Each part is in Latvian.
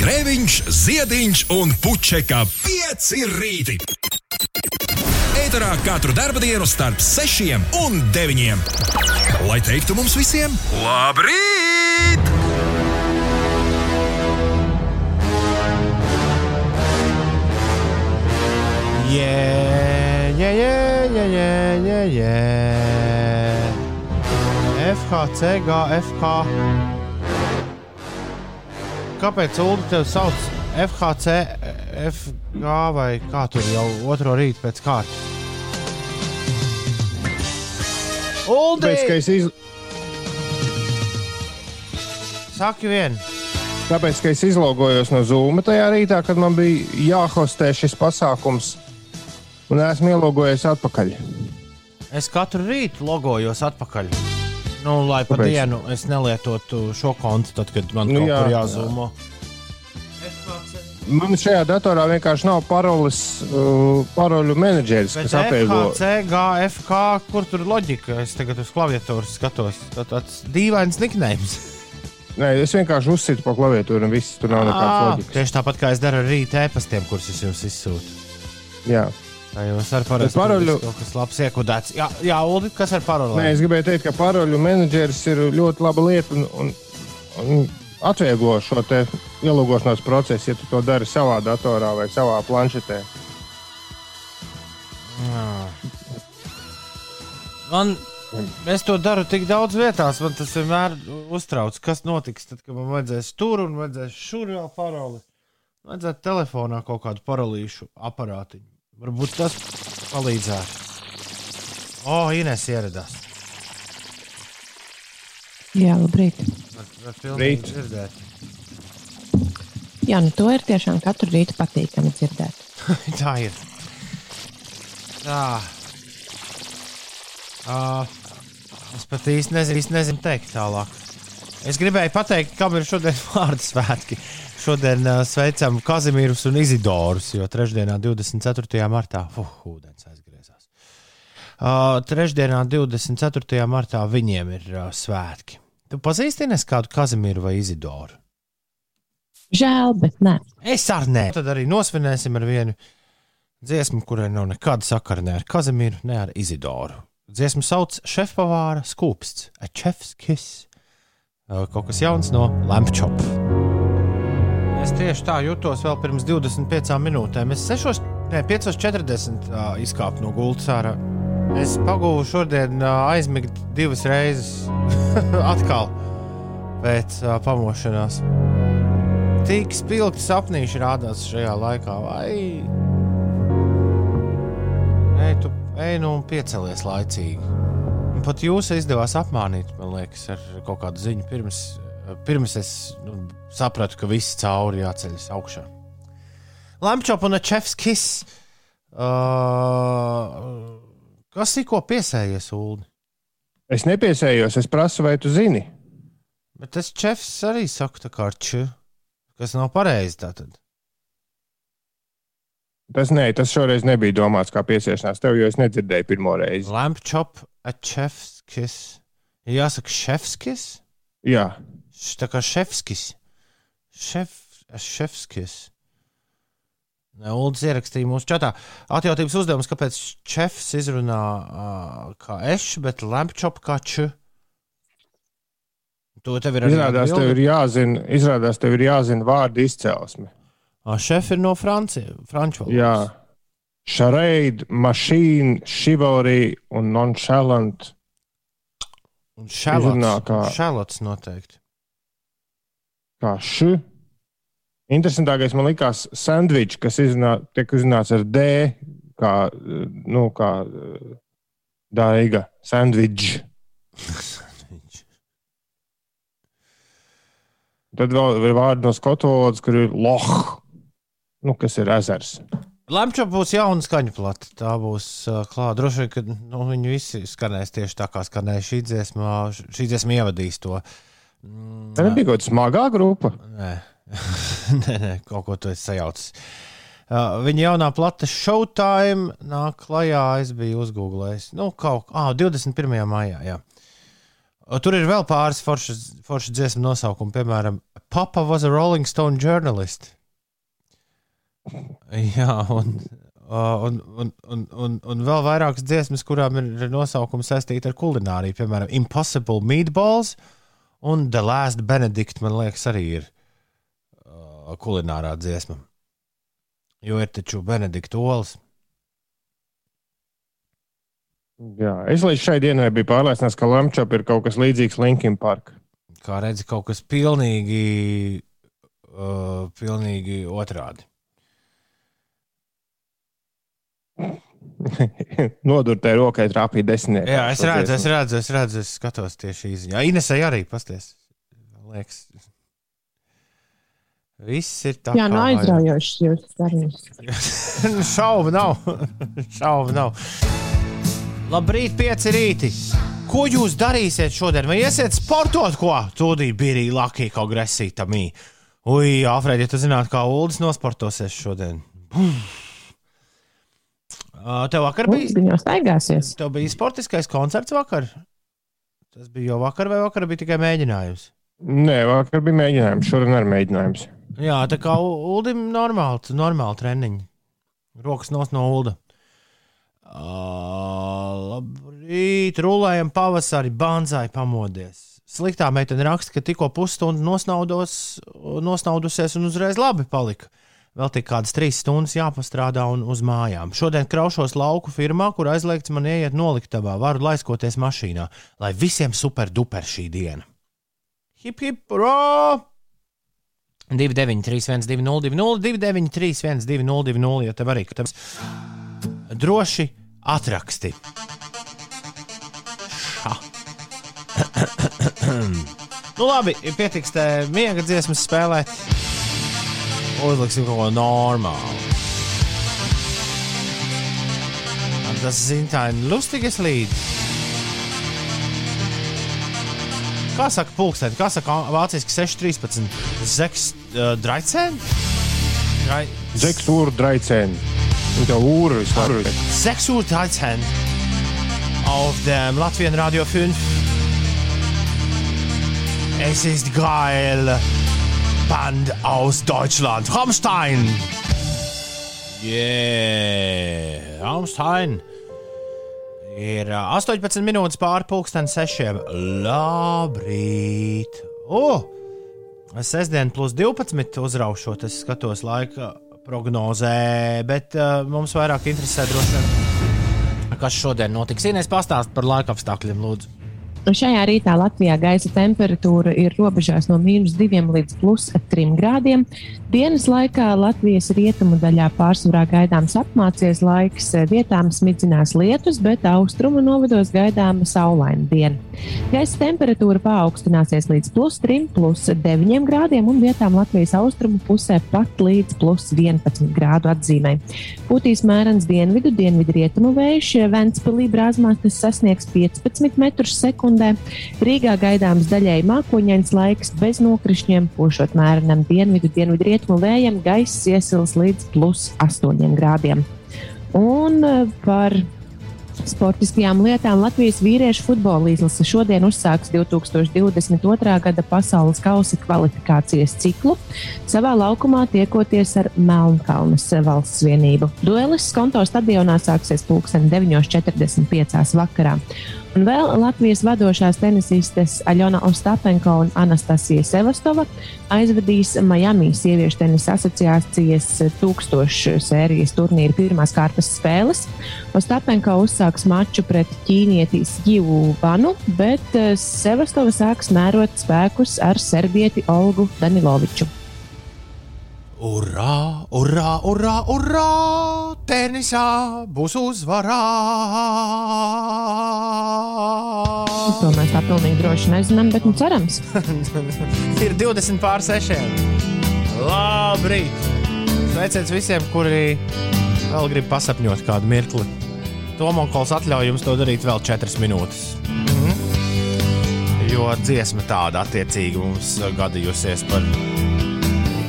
Grēviņš, Ziediņš un Puķeka 5 rīti. Eterā katru dienu starp 6 un 9. Lai teiktu mums visiem, labrīt! Yeah, yeah, yeah, yeah, yeah, yeah, yeah. FHC, GFK. Kāpēc Ulu tevi sauc FHC, FG vai kā tur jau otro rītu pēc kārtas? Es, iz... Saki vien, Tāpēc, ka es izlogojos no Zūma tajā rītā, kad man bija jāhostē šis pasākums, un esmu ielogojies atpakaļ. es katru rītu logojos atpakaļ. Nu, lai pa Kāpēc? dienu es nelietotu šo kontu, tad, kad man Nu kaut jā, kur jā. jāzūmo. Man šajā datorā vienkārši nav paroles, uh, paroļu menedžeris, Bet kas apvieno. FHC, GFK, kur tur ir loģika? Es tagad uz klaviatūras skatos. Tā tāds dīvains niknējums. Nē, es vienkārši uzsitu pa klaviatūru, un viss tur nav nekāds Ā, loģikas. Tieši tāpat kā es daru ar rīta e-pastiem, kurus es jums izsūtu. Jā. Tā jums ar parasti paroļu- kaut kas labs iekudēts. Jā, jā Uldi, kas ar parolēm? Nē, es gribēju teikt, ka paroļu menedžeris ir ļoti laba lieta un, un, un atvieglo šo te ielogošanās procesu, ja tu to dari savā datorā vai savā planšetē. Man, es to daru tik daudz vietās, man tas vienmēr uztrauc, kas notiks tad, kad man vajadzēs tur un vajadzēs šur vēl paroli. Vajadzētu telefonā kaut kādu parolīšu aparātiņu. Varbūt tas palīdzētu. O, Ines ieradās. Jā, labrīt. Var, pilnīgi dzirdēt. Jā, nu to ir tiešām katru rītu patīkami dzirdēt. Tā ir. Tā. Uh, es pat īsti nezinu, īsti nezinu teikt tālāk. Es gribēju pateikt, kam ir šodien vārdu svētki. Šodien uh, sveicam Kazimierus un Izidorus, jo trešdienā, 24. martā, uh, ūdens aizgriezās. Uh, trešdienā, 24. martā, viņiem ir uh, svētki. Tu pazīsti Ines kādu Kazimieru vai Izidoru? Žēl, bet nē. Es ar nē. Tad arī nosvinēsim ar vienu dziesmu, kurai nav nekāda sakara ne ar Kazimieru, ne ar Izidoru. Dziesmu sauc Šefpavāra skūpsts, a chef's kiss. Uh, Kaut kas jauns no Lampchop. Es tieši tā jutos vēl pirms 25 minūtēm. Es 6, ne, 5.40 uh, izkāpu no gultas ārā. Es pagūvu šodien uh, aizmigt divas reizes atkal pēc uh, pamošanās tik spilgti sapnīši rādās šajā laikā. Vai Ei, tu ej, nu, un piecelies laicīgi. Un pat jūs izdevās apmānīt, man liekas, ar kaut kādu ziņu. Pirms, pirms es nu, sapratu, ka viss cauri jāceļas augšā. Lampčop un Čefs Kiss. Uh, kas tikko piesējies, Ulu? Es nepiesējos, es prasu, vai tu zini. Bet tas Čefs arī saka, tā kā ar č, kas nav pareizi. Tātad. Tas, nē, tas šoreiz nebija domāts kā piesiešanās tev, jo es nedzirdēju pirmo reizi. Lamp chop, a. Ja Jāsaka, chef's kiss? Jā, Š- Tā kā šefskis. Šef. Ne, Uldis ierakstīja mūsu čatā. Atjautības uzdevums, kāpēc chefs izrunā uh, kā eš, bet lamp chop kā č. To tev ir izrādās tev ir jāzina, izrādās tev ir jāzina vārdu izcelsme. Šef ir no Francija, franču valodas. Jā, šareid, mašīna, chivalry un nonchalant. Un šalots, šalots noteikti. Kā š. Interesantākais man likās sandvičs, kas izrunā, tiek izrunāts ar D, kā, nu, kā daiga. Sandvičs. Tad vēl ir vārdi no skotu valodas, kur ir loh, nu, kas ir ezers. Lemča būs jauna skaņa plata. Tā būs uh, klāta. Droši vien, ka nu, viņi visi skanēs tieši tā, kā skanēja šī dziesma. Šī dziesma ievadīs to. Mm, Tā nebija kaut kāda smagā grupa. Nē, nē, nē, kaut ko tu esi sajaucis. Uh, viņa jaunā plata Showtime nāk klajā. Es biju uzgooglējis. Nu, kaut kā ah, 21. maijā. Jā. Tur ir vēl pāris foršas, foršas dziesmu nosaukumi, piemēram, Papa was a Rolling Stone journalist. Jā, un, un, un, un, un, un vēl vairākas dziesmas, kurām ir nosaukumi saistīti ar kulināriju, piemēram, Impossible Meatballs un The Last Benedict, man liekas, arī ir uh, kulinārā dziesma. Jo ir taču Benedikta olas. Jā, es līdz šai dienai biju pārliecināts, ka Lamčop ir kaut kas līdzīgs Linkin Park. Kā redzi, kaut kas pilnīgi, uh, pilnīgi otrādi. Nodurtē rokai trāpīja desmit. Jā, es redzu, es redzu, es redzu, es skatos tieši izziņā. Inesai arī pasties. Liekas. Viss ir tā. Jā, nu aizraujošs jūs darījums. Šaubu nav. Šaubu nav. Labrīt, pieci rīti. Ko jūs darīsiet šodien? Vai iesiet sportot, ko? Tūdī bija Laki kaut gresīta mī. Ui, Alfred, ja tu zinātu, kā Uldis nosportosies šodien. Uh, tev vakar bija. Viņa staigāsies. Tev bija sportiskais koncerts vakar. Tas bija jau vakar, vai vakar bija tikai mēģinājums? Nē, vakar bija mēģinājums, šodien ir mēģinājums. Jā, tā kā Uldim normāli, normāli treniņi. Rokas nos no Ulda. Uh, labrīt, rulējam pavasarī, banzai pamodies. Sliktā meitene raksta, ka tikko pusstundu nosnaudusies un uzreiz labi palika. Vēl tik kādas trīs stundas jāpastrādā un uz mājām. Šodien kraušos lauku firmā, kur aizliegts man ieiet noliktavā, varu laiskoties mašīnā, lai visiem super duper šī diena. Hip hip, ro! 293, 202, 293, 202, ja tev arī tas droši atraksti. Ša. nu, labi, pietiks te miega dziesmas spēlēt. Uzliksim kaut ko normālu. Tas ir lustigas līdzi. Kā saka pulksteni, kā saka vāciski 613? Zeks uh, draicēn? Drai... Zeks ūru draicēn. Tā ūra vispār. Sechs Uhr 13 auf dem Latvien Radio 5. Es ist geil. Band aus Deutschland. Rammstein. Yeah. Rammstein. Ir 18 minūtes pāri pusdienas sešiem. Labrīt! Oh! Sestdien plus 12 uzraušot, es skatos laika prognozē, bet uh, mums vairāk interesē droši vien, kas šodien notiks. Inês pastāst par laika apstākļiem, lūdzu. Šajā rītā Latvijā gaisa temperatūra ir robežās no mīnus 2 līdz plus 3 grādiem. Dienas laikā Latvijas rietumu daļā pārsvarā gaidāms apmācies laiks, vietām smidzinās lietus, bet austrumu novados gaidāma saulaina diena. Gaisa temperatūra paaugstināsies līdz plus 3, plus 9 grādiem un vietām Latvijas austrumu pusē pat līdz plus 11 grādu atzīmē. Pūtīs mērens dienvidu, dienvidu rietumu vējš, Ventspilī brāzmās tas sasniegs 15 metrus sekundē sekundē. Rīgā gaidāms daļēji mākoņains laiks bez nokrišņiem, pušot mērenam dienvidu, dienvidu rietumu vējam, gaiss iesils līdz plus 8 grādiem. Un eh, par sportiskajām lietām Latvijas vīriešu futbola izlase šodien uzsāks 2022. gada pasaules kausa kvalifikācijas ciklu, savā laukumā tiekoties ar Melnkalnes valsts vienību. Duelis Skonto stadionā sāksies pulksten 9.45. vakarā. Un vēl Latvijas vadošās tenisistes Aļona Ostapenko un Anastasija Sevastova aizvadīs Miami sieviešu tenisa asociācijas tūkstošu sērijas turnīra pirmās kārtas spēles. Ostapenko uzsāks maču pret ķīnietis Jivu Vanu, bet eh, Sevastova sāks mērot spēkus ar serbieti Olgu Daniloviču. Urā, urā, urā, urā! Tenisā būs uzvarā! To mēs tā pilnīgi droši nezinām, bet nu cerams. Ir 20 pār 6. Labrīt! Sveiciens visiem, kuri vēl grib pasapņot kādu mirkli. Tomonkols atļauj jums to darīt vēl 4 minūtes. Mm -hmm. Jo dziesma tāda attiecīgi mums gadījusies par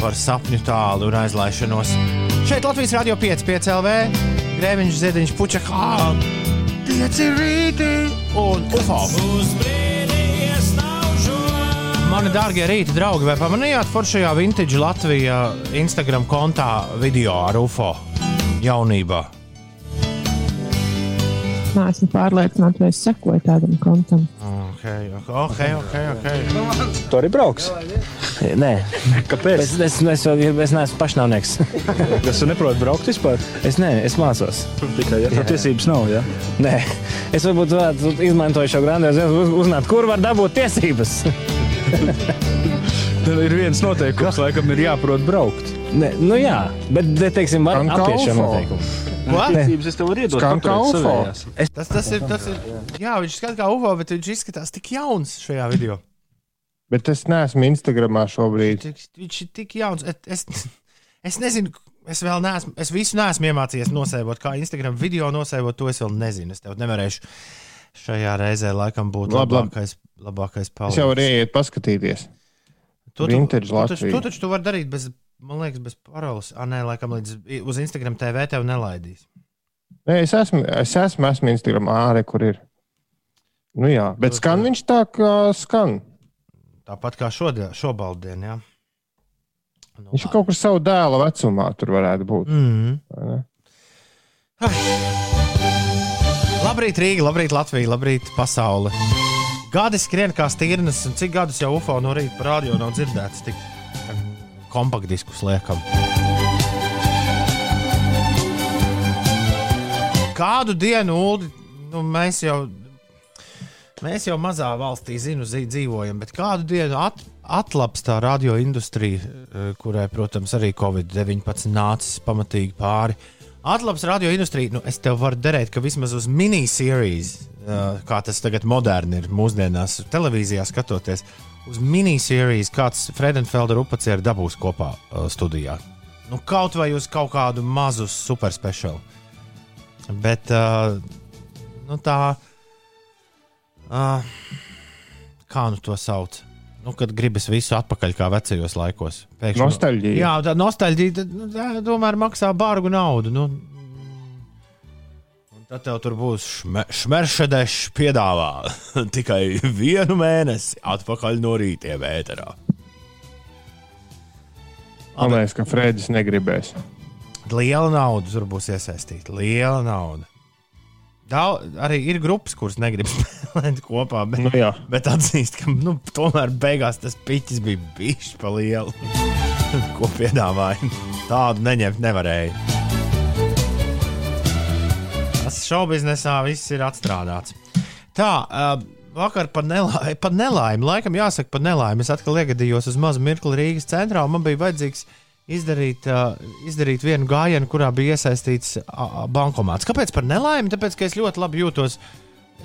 par sapņu tālu un aizlaišanos. Šeit Latvijas Rādio 5, 5 LV, Grēviņš, Ziedņš, Puķa, kā 5 rīti un UFO. Mani dārgie rīta draugi, vai pamanījāt foršajā Vintage Latvijā Instagram kontā video ar UFO jaunībā? Nē, esmu pārliecināta, vai es sekoju tādam kontam. Okay, ok, ok, ok. Tu arī brauks? Nē, Kāpēc? es, es, es, es, es neesmu pašnāvnieks. Kas tu neproti braukt vispār? Es, ne, es mācos. Tikai ja tev tiesības nav. Ja? Nē, es varbūt varētu izmantot šo grandiozu uz, uzzināt, kur var dabūt tiesības. Tev ir viens noteikums, laikam, ir jāprot braukt. Nē, nu jā, bet, teiksim, var Skan kā apiet šo noteikumu. Ko? Tiesības es tev varu iedot. Skan kā UFO. savējās. Tas, tas ir, tas ir, jā, viņš skatās kā UFO, bet viņš izskatās tik jauns šajā video. Bet es neesmu Instagramā šobrīd. Tik, viņš ir tik jauns. Et- Es, es nezinu, es vēl neesmu, es visu neesmu iemācījies nosēvot, kā Instagram video nosēvot, to es vēl nezinu. Es tev nevarēšu šajā reizē laikam būt Labi, labi. labākais, labākais Es jau varu palīgs. iet paskatīties. To tu- to taču- Latvija. To taču tu vari darīt bez, man liekas, bez paroles. Ah, nē, laikam līdz uz Instagram TV tev nelaidīs. Nē, es esmu, es esmu, esmu Instagramā, ārē, kur ir. Nu jā, bet skan viņš tā, kā skan. Tāpat kā šodien, šobaldien, jā. Nu, Viņš ir kaut kur savu dēla vecumā, tur varētu būt. Mm. ne? Labrīt, Rīga, labrīt, Latvija, labrīt, pasaule. Gadi skrien kā stīrnes, un cik gadus jau UFO no rīta par radio nav dzirdēts, tik kompaktdiskus liekam. Kādu dienu, Ulu, nu, mēs jau, mēs jau mazā valstī, zinu, zi- dzīvojam, bet kādu dienu at, atlaps tā radio industrija, eh, kurai, protams, arī Covid-19 nācis pamatīgi pāri. Atlaps radio industrija, nu, es tev varu derēt, ka vismaz uz minisērijas, kā tas tagad moderni ir mūsdienās, televīzijā skatoties, uz minisērijas kāds Fredenfelder upacieru dabūs kopā uh, studijā. Nu, kaut vai uz kaut kādu mazu superspeciālu. Bet uh, nu, tā, uh, kā nu to sauc? Nu, kad gribas visu atpakaļ kā vecajos laikos. Pēkšņi, Nostalģija. Jā, tā nostalģija nu, tā, tomēr maksā bārgu naudu. Nu. Tad tev tur būs šme, šmeršedešs piedāvā tikai vienu mēnesi atpakaļ no rīta vēterā. Man liekas, ka Fredis negribēs. Liela nauda tur būs iesaistīta. Liela nauda. Daudz, arī ir grupas, kuras negrib spēlēt kopā, bet, Nu, jā. bet atzīst, ka nu, tomēr beigās tas piķis bija bijis pa lielu. Ko piedāvāja? Tādu neņemt nevarēja. Tas šaubiznesā viss ir atstrādāts. Tā, uh, vakar par nelaimi, par nelaimi, laikam jāsaka par nelaimi. Es atkal iegadījos uz mazu mirkli Rīgas centrā, un man bija vajadzīgs izdarīt, uh, izdarīt vienu gājienu, kurā bija iesaistīts uh, bankomāts. Kāpēc par nelaimi? Tāpēc, ka es ļoti labi jūtos,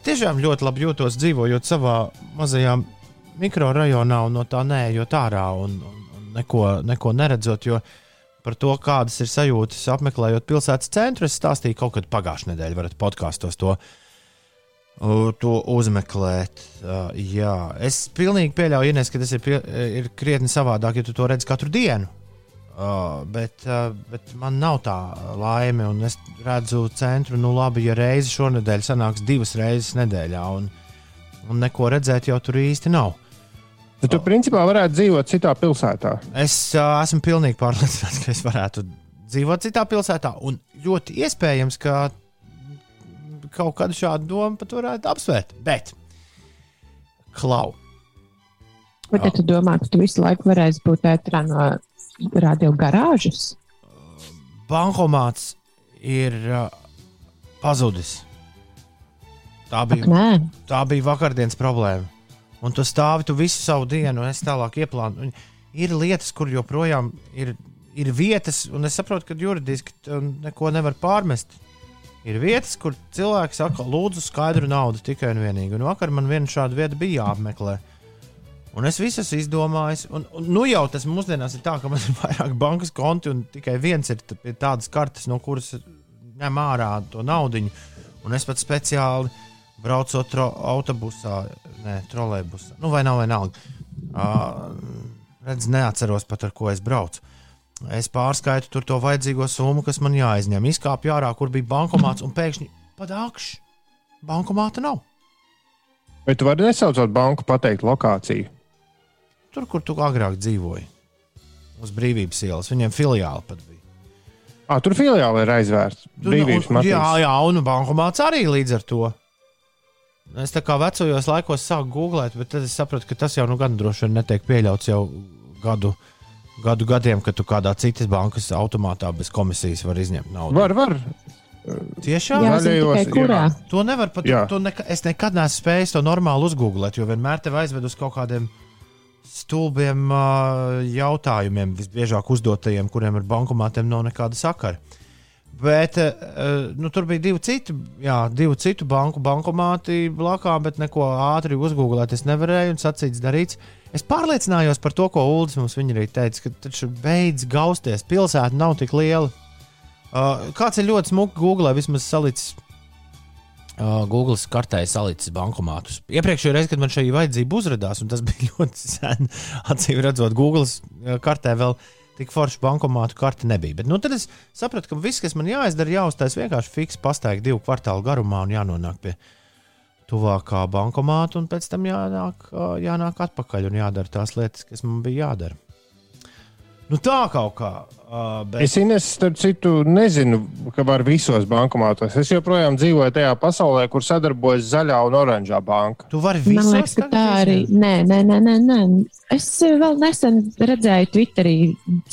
tiešām ļoti labi jūtos dzīvojot savā mazajā mikrorajonā un no tā neejot ārā un, un, neko, neko neredzot. Jo par to, kādas ir sajūtas apmeklējot pilsētas centru, es stāstīju kaut kad pagājušajā nedēļā. Varat podkāstos to, uh, to uzmeklēt. Uh, jā, es pilnīgi pieļauju, Ines, ka tas ir, pie, ir krietni savādāk, ja tu to redz katru dienu. Uh, bet, uh, bet man nav tā laime, un es redzu centru, nu labi, ja reizi šonadēļ sanāks divas reizes nedēļā, un, un neko redzēt jau tur īsti nav. Tad tu principā varētu dzīvot citā pilsētā. Es uh, esmu pilnīgi pārliecināts, ka es varētu dzīvot citā pilsētā, un ļoti iespējams, ka kaut kādu šādu domu pat varētu apsvērt. Bet, klau, Bet ja tu domā, ka tu visu laiku varēsi būt ētrā no radio garāžas? bankomāts ir uh, pazudis. Tā Ak, bija, nē, tā bija vakardienas problēma. Un tu stāvi tu visu savu dienu, un es tālāk ieplānoju. Ir lietas, kur joprojām ir, ir vietas, un es saprotu, ka juridiski neko nevar pārmest. Ir vietas, kur cilvēki saka, lūdzu, skaidru naudu tikai un vienīgi. Un vakar man viena šāda vieta bija jāapmeklē. Un es visu esmu izdomājis. Un, un nu jau tas mūsdienās ir tā, ka man ir vairāk bankas konti, un tikai viens ir tādas kartes, no kuras ņem ārā to naudu. Un es pat speciāli braucot tro, autobusā, ne trolēļbusā, nu vai nav vienalga. Uh, redz, neatceros pat ar ko es braucu. Es pārskaitu tur to vajadzīgo summu, kas man jāizņem. Izkāpju ārā, kur bija bankomāts, un pēkšņi padākšu. Bankomāta nav. Vai tu vari nesaucot banku, pateikt lokāciju? tur, kur tu agrāk dzīvoji. Uz brīvības ielas. Viņiem filiāli pat bija. Ah, tur filiāli ir nu, jā, jā, un bankomāts arī līdz ar to. Es tā kā vecajos laikos sāku googlēt, bet tad es sapratu, ka tas jau nu gan droši vien netiek pieļauts jau gadu, gadu gadiem, kad tu kādā citas bankas automātā bez komisijas var izņemt naudu. Var, var. Tiešām? Kurā. jā. To nevar pat. Jā. To neka, es nekad neesmu spējis to normāli uzgooglēt, jo vienmēr te aizved uz kaut kādiem stulbiem uh, jautājumiem, visbiežāk uzdotajiem, kuriem ar bankomātiem nav nekāda sakara. Bet uh, nu, tur bija divi citi, jā, divi citu banku bankomāti blakām, bet neko ātri uzgooglēt es nevarēju un sacīts darīts. Es pārliecinājos par to, ko Ulas mums arī teica, ka taču beidz gausties. Pilsēta nav tik liela. Uh, kāds ir ļoti smuki Google, vismaz salicis uh, Google kartē salicis bankomātus. Iepriekšējā reizē, kad man šī vajadzība uzrādījās, un tas bija ļoti sen, acīm redzot, Google kartē vēl tik forša bankomātu karte nebija. Bet nu, tad es sapratu, ka viss, kas man jāizdara, jāuztais vienkārši fiks pastaigā divu kvartālu garumā un jānonāk pie tuvākā bankomāta, un pēc tam jānāk, jānāk atpakaļ un jādara tās lietas, kas man bija jādara. Nu, tā kaut kā. Uh, bet... Es Ines, starp citu, nezinu, ka var visos bankomātos. Es joprojām dzīvoju tajā pasaulē, kur sadarbojas zaļā un oranžā banka. Tu vari Man visos liekas, ka tā arī. Nē, nē, nē, nē, nē. Es eh, vēl nesen redzēju Twitterī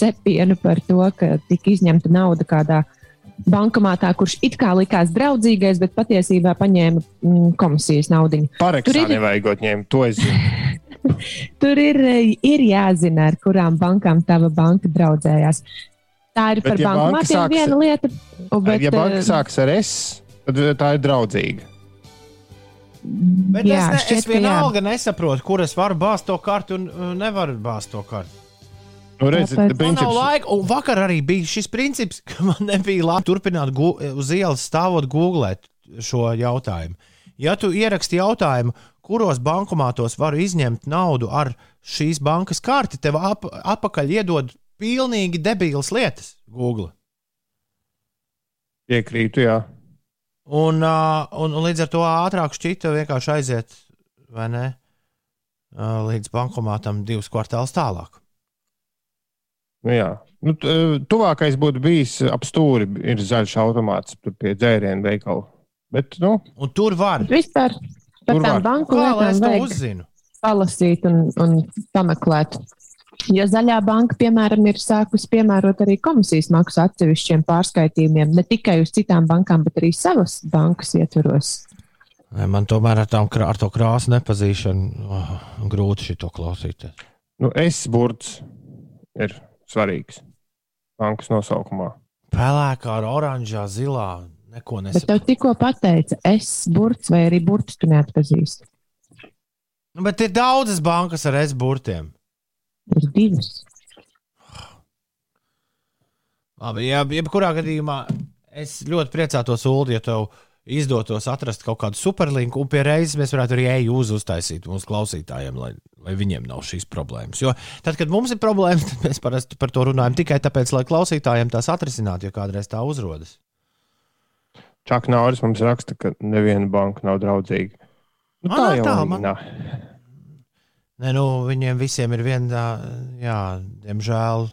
cepienu par to, ka tika izņemta nauda kādā bankomātā, kurš it kā likās draudzīgais, bet patiesībā paņēma mm, komisijas naudu. Pareksā Tur ir- nevajagot ņemt, to es zinu. Tur ir, eh, ir jāzina, ar kurām bankām tava banka draudzējās. Tā ir Bet par ja banka bankomātiem sāks- viena lieta. Bet, ja banka eh, sākas ar S, tad tā ir draudzīga. Bet jā, es, ne, šķiet, es ka jā. vienalga nesaprotu, kur es varu bāzt to karti un uh, nevaru bāzt to karti. Nu, redzi, Tāpēc- Man nav princips, laika, un vakar arī bija šis princips, ka man nebija laika turpināt uz ielas stāvot googlēt šo jautājumu. Ja tu ieraksti jautājumu, kuros bankomātos var izņemt naudu ar šīs bankas karti, tev ap, apakaļ iedod pilnīgi debīlas lietas Google. piekrītu, jā. Un, un, un līdz ar to ātrāk šķita vienkārši aiziet, vai ne? Līdz bankomātam divus kvartālus tālāk. Nu, jā. Nu, eh, tuvākais būtu bijis ap stūri, ir zaļš automāts tur pie dzērienu veikala. Bet, nu, Un tur var. Vispār par tām banku es lietām to vajag uzzinu? palasīt un, un pameklēt. Jo zaļā banka, piemēram, ir sākusi piemērot arī komisijas maksu atsevišķiem pārskaitījumiem, ne tikai uz citām bankām, bet arī savas bankas ietvaros. Man tomēr ar, tām, ar to krāsu nepazīšanu oh, grūti šito klausīties. nu S burts ir svarīgs bankas nosaukumā. Pelēkā, ar oranžā, zilā. Neko Bet tev nesaprotu. tikko pateica, es burts vai arī burts tu neatpazīsti. Nu, bet ir daudzas bankas ar S burtiem. Ir divas. Labi, jā, jebkurā gadījumā es ļoti priecātos, Ulu, ja tev izdotos atrast kaut kādu superlinku, un pie reizes mēs varētu arī eju uz uztaisīt mūsu klausītājiem, lai, lai viņiem nav šīs problēmas. Jo tad, kad mums ir problēmas, tad mēs parasti par to runājam tikai tāpēc, lai klausītājiem tās atrisinātu, jo kādreiz tā uzrodas. Čak Nauris mums raksta, ka neviena banka nav draudzīga. Nu, Man tā arī jau tā, man-. Nē, nu, viņiem visiem ir viena, jā, diemžēl,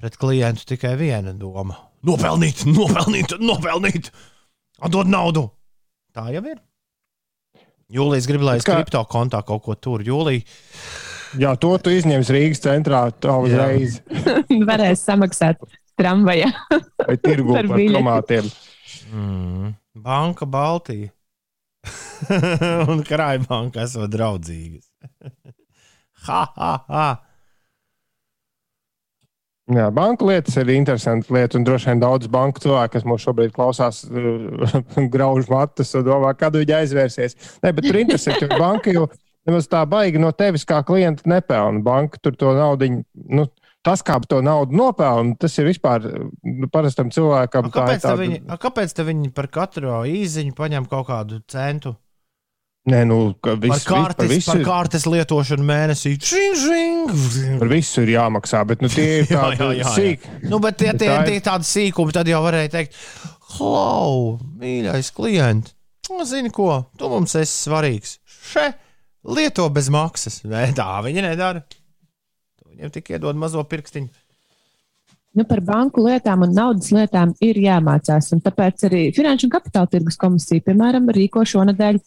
pret klientu tikai viena doma. Nopelnīt, nopelnīt, nopelnīt, atdot naudu. Tā jau ir. Jūlijas grib, lai es Kā- kripto kontā kaut ko tur. Jūlija, Jā, to tu izņemsi Rīgas centrā tā uzreiz. Varēs samaksāt tramvajā. Vai tirgu Par par tomātiem. mm, Banka Baltija un Krājbanka esat draudzīgas. ha, ha, ha! Jā, banka lietas ir interesantas lietas, un droši vien daudz banku cilvēku, kas mūs šobrīd klausās, grauž matus un domā, kad viņi aizvērsies. Nē, bet tur interesanti, ka banka jau nemaz tā baigi no tevis kā klienta nepelna. Banka tur to naudu, nu, tas, kā to naudu nopelna, tas ir vispār nu, parastam A, cilvēkam. tā ir kāpēc, te tāda- viņi, a, kāpēc viņi par katru īziņu paņem kaut kādu centu? Nē, nu, ka Par viss, par, kartes, visu, par kartes lietošanu mēnesī. Žing, žing. par visu ir jāmaksā, bet nu, tie ir tādi jā, jā, jā. sīki. Nu, bet tie, tie, tā ir- tie tādi sīkumi, tad jau varēja teikt, Hlau, mīļais klient, nu, zini ko, tu mums esi svarīgs. Še, lieto bez maksas. Nē, tā viņi nedara. viņiem tikai iedod mazo pirkstiņu. Nu, par banku lietām un naudas lietām ir jāmācās. un Tāpēc arī Finanšu un Kapitāla tirgus komisija, piemēram, rīko šonadēļ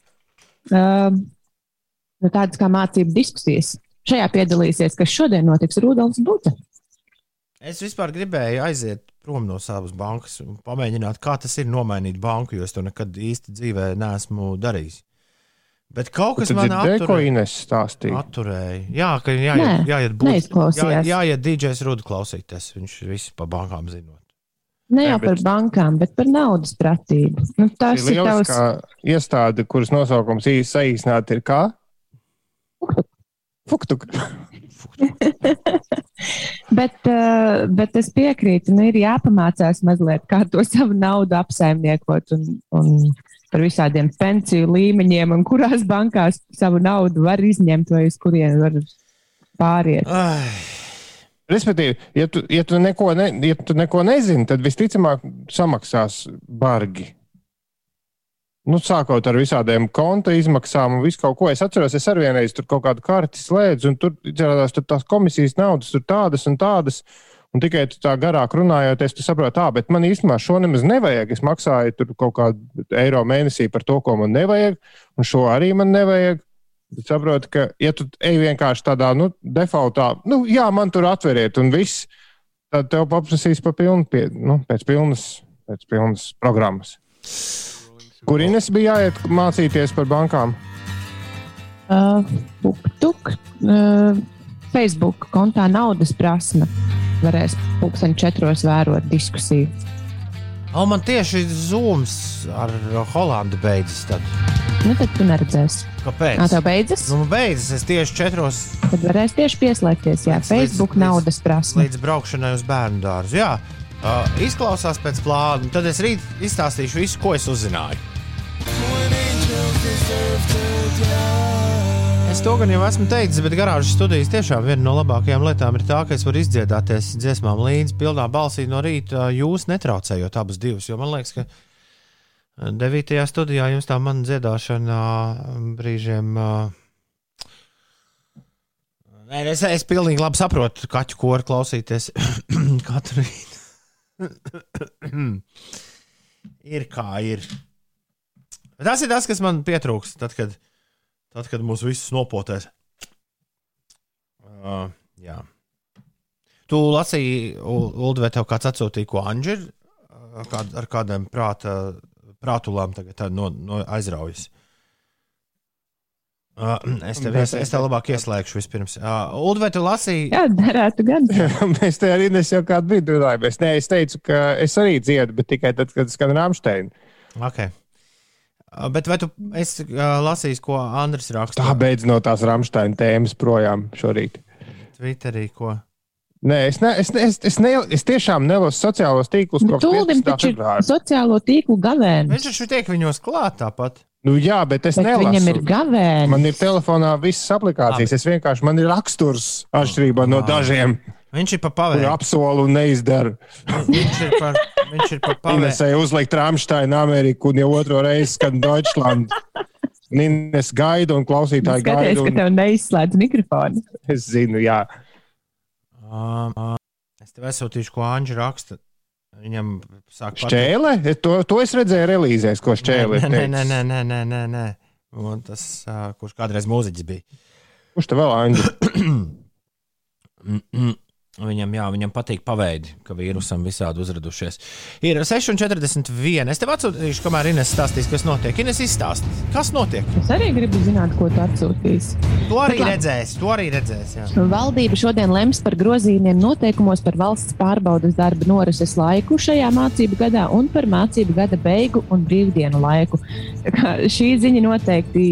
tādas kā mācību diskusijas. Šajā piedalīsies, kas šodien notiks Rudolfs Buta. Es vispār gribēju aiziet prom no savas bankas un pamēģināt, kā tas ir nomainīt banku, jo es to nekad īsti dzīvē neesmu darījis. Bet kaut kas Tad man dzirdēji, ko atturēja. Ines stāstīja. atturēja. Jā, ka jāiet, Nē, jāiet būt. Jā, jāiet DJs Rudu klausīties. Viņš visu pa bankām zinot. Ne jau par bankām, bet par naudas pratību. Nu, tas ir tavs iestāde, kuras nosaukums īsi saīsināti ir kā? Fuktuk. Bet, uh, bet es piekrītu, nu, ir jāpamācās mazliet, kā to savu naudu apsaimniekot un, un par visādiem pensiju līmeņiem, un kurās bankās savu naudu var izņemt vai uz kurien var pāriet. Ai, Respektīvi, ja tu, ja, tu neko ne, ja tu neko nezini, tad visticamāk samaksās bargi. Nu, sākot ar visādiem konta izmaksām un visu kaut ko. Es atceros, es arī vienreiz tur kaut kādu karti slēdzu, un tur izrādās, tur tās komisijas naudas tur tādas un tādas. Un tikai tā garāk runājoties, tu saproti, tā, bet man īstenībā šo nemaz nevajag. Es maksāju tur kaut kādu eiro mēnesī par to, ko man nevajag, un šo arī man nevajag. Bet saproti, ka, ja tu ej vienkārši tādā, nu, defaultā, nu, jā, man tur atveriet, un viss, tad tev paprasīs pa pilnu, pie, nu, pēc pilnas, pēc pilnas programmas. Kur Ines bija jāiet mācīties par bankām? Uh, tuk, uh, Facebook kontā naudas prasme. Varēs pulksten četros vērot diskusiju. O, man tieši zūms ar Holandu beidzas. Tad. Nu, tad tu neredzēsi. Kāpēc? Kā tev beidzas? Nu, beidzas. Es tieši četros Tad varēs tieši pieslēgties. Jā, Līdz- Facebook līdz- naudas prasme. līdz braukšanai uz bērnu dārzu. Jā, uh, izklausās pēc plāna. Tad es rīt izstāstīšu visu, ko es uzzināju. Es to gan jau esmu teicis, bet garāžas studijas tiešām viena no labākajām lietām ir tā, ka es varu izdziedāties dziesmām līdzi pilnā balsī no rīta, jūs netraucējot abas divas. Jo man liekas, ka 9. studijā jums tā mana dziedāšana brīžiem. ā, Nē, es, es pilnīgi labi saprotu, kaķu koru klausīties katru rītu. ir kā ir. Bet tas ir tas, kas man pietrūks, tad, kad, tad, kad mūs visus nopotēs. Uh, jā. Tu lasīji, Ul- Ulu, vai tev kāds atsūtīja, ko Anģis kād, ar kādiem prāta, prātulām tagad tā no, no aizraujas? Uh, es tev, es, es tev labāk ieslēgšu vispirms. Uh, Ulu, vai tu lasīji? Jā, derētu gan. Mēs te arī nes jau kādu brīdi runājāmies. Nē, es teicu, ka es arī dziedu, bet tikai tad, kad skan Rāmsteina. Okay. Bet vai tu esi uh, lasījis, ko Andris raksta? Tā beidz no tās Rāmsteina tēmas projām šorīt. Twitterī, ko? Nē, es, ne, es, ne, es, es, ne, es tiešām nelasu sociālos tīklus 15. taču ir sociālo tīklu gavēnis. Viņš taču tiek viņos klāt tāpat. Nu, jā, bet es Bet nelasu. viņam ir gavēnis. Man ir telefonā visas aplikācijas. Es vienkārši man ir raksturs atšķirībā no dažiem, Viņš ir pa pavēlu. apsolu un neizdara. Viņš ir par, viņš ir pa pavēlu. Inesēja uzlikt Rāmsteina Ameriku un jau otro reizi skan Deutschland. Nines gaida un klausītāji Skaties, gaida. ka Un tev neizslēdz mikrofonu. es zinu, jā. Um, uh, es tev aizsūtīšu, ko Anģis raksta. Viņam sāk. Šķēle? Es To, to es redzēju relīzēs, ko šķēle Nē, nē, nē, nē, nē, nē, nē. Un tas, uh, kurš kādreiz mūziķis bija. Kurš te vēl Aņģi? Viņam, jā, viņam patīk paveidi, ka vīrusam visādi uzradušies. Ir 6,41. Es tev atsūtīšu, kamēr Ines stāstīs, kas notiek. Ines izstāsta, kas notiek. Es arī gribu zināt, ko tu atsūtīsi. To arī Bet redzēs, to arī redzēs. Jā. Valdība šodien lems par grozījumiem noteikumos par valsts pārbaudas darba norises laiku šajā mācību gadā un par mācību gada beigu un brīvdienu laiku. Šī ziņa noteikti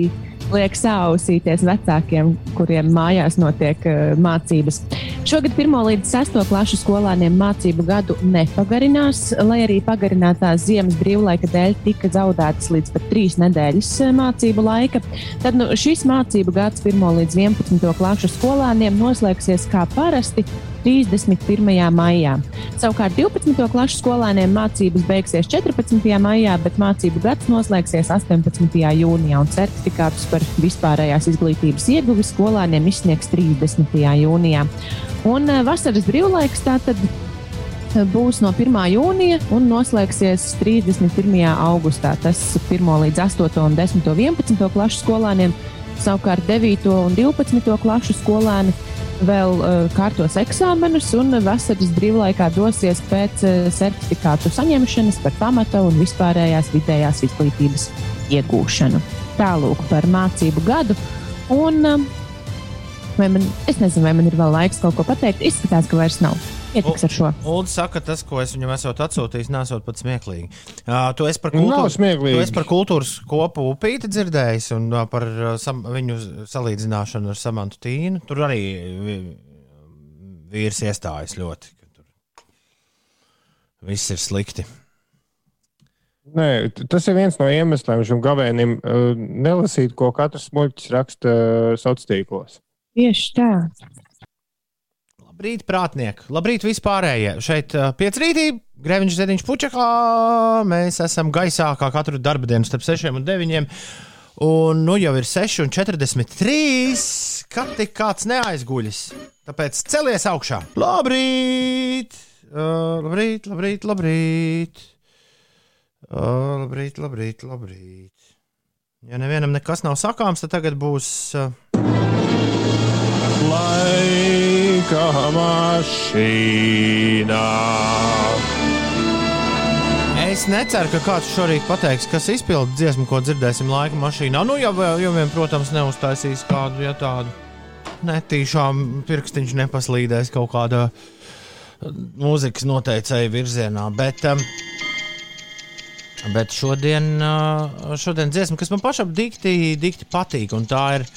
liek sausīties vecākiem, kuriem mājās notiek uh, mācības. Šogad 1 līdz 6 klašu skolāniem mācību gadu nepagarinās, lai arī pagarinātās ziemas brīvlaika dēļ tika zaudētas līdz pat 3 nedēļas eh, mācību laika. Tad nu, šis mācību gads 1 līdz 11 klašu skolāniem noslēgsies kā parasti 31. maijā. Savukārt 12. klases skolēniem mācības beigsies 14. maijā, bet mācību gads noslēgsies 18. jūnijā, un certifikātus par vispārējās izglītības ieguvi skolēniem izsniegs 30. jūnijā. Un eh, vasaras brīvlaiks tātad būs no 1. jūnija un noslēgsies 31. augustā. Tas 1. līdz 8. un 10. un 11. klases skolēniem, savukārt 9. un 12. klases skolēni vēl uh, kārtos eksāmenus un vasaras brīvlaikā dosies pēc uh, certifikātu saņemšanas par pamata un vispārējās vidējās izglītības iegūšanu. Tālūk par mācību gadu. Un, vai man, es nezinu, vai man ir vēl laiks kaut ko pateikt. Izskatās, ka vairs nav. Pietiks ar šo. Ulu saka, tas, ko es viņam esmu atsūtījis, nesot pat smieklīgi. Uh, tu esi par kultūras, tu esi par kultūras kopu upīti dzirdējis un uh, par uh, sam, viņu salīdzināšanu ar Samantu Tīnu. Tur arī vīrs iestājas ļoti. ka Tur viss ir slikti. Nē, tas ir viens no iemesliem šim gavēnim uh, nelasīt, ko katrs muļķis raksta uh, sociālos tīklos. Tieši tā. Labrīt, prātnieki! Labrīt, vispārējie! Šeit uh, piecrītī, Greviņš Zediņš Pučakā. Mēs esam gaisā kā katru darba dienu starp 6 un 9. Un nu jau ir 6,43. Kad tik kāds neaizguļas? Tāpēc celies augšā. Labrīt! Uh, labrīt, labrīt, labrīt! Uh, labrīt, labrīt, labrīt! Ja nevienam nekas nav sakāms, tad tagad būs. Uh, Laika mašīnā. Es neceru, ka kāds šorīt pateiks, kas izpildīja dziesmu, ko dzirdēsim laika mašīnā. Nu, jau, jau vien, protams, neuztaisīs kādu ja tādu netīšām pirkstiņš nepaslīdēs kaut kādā mūzikas noteicēju virzienā. Bet, um, bet šodien, uh, šodien dziesma, kas man pašam dikti, dikti patīk, un tā ir.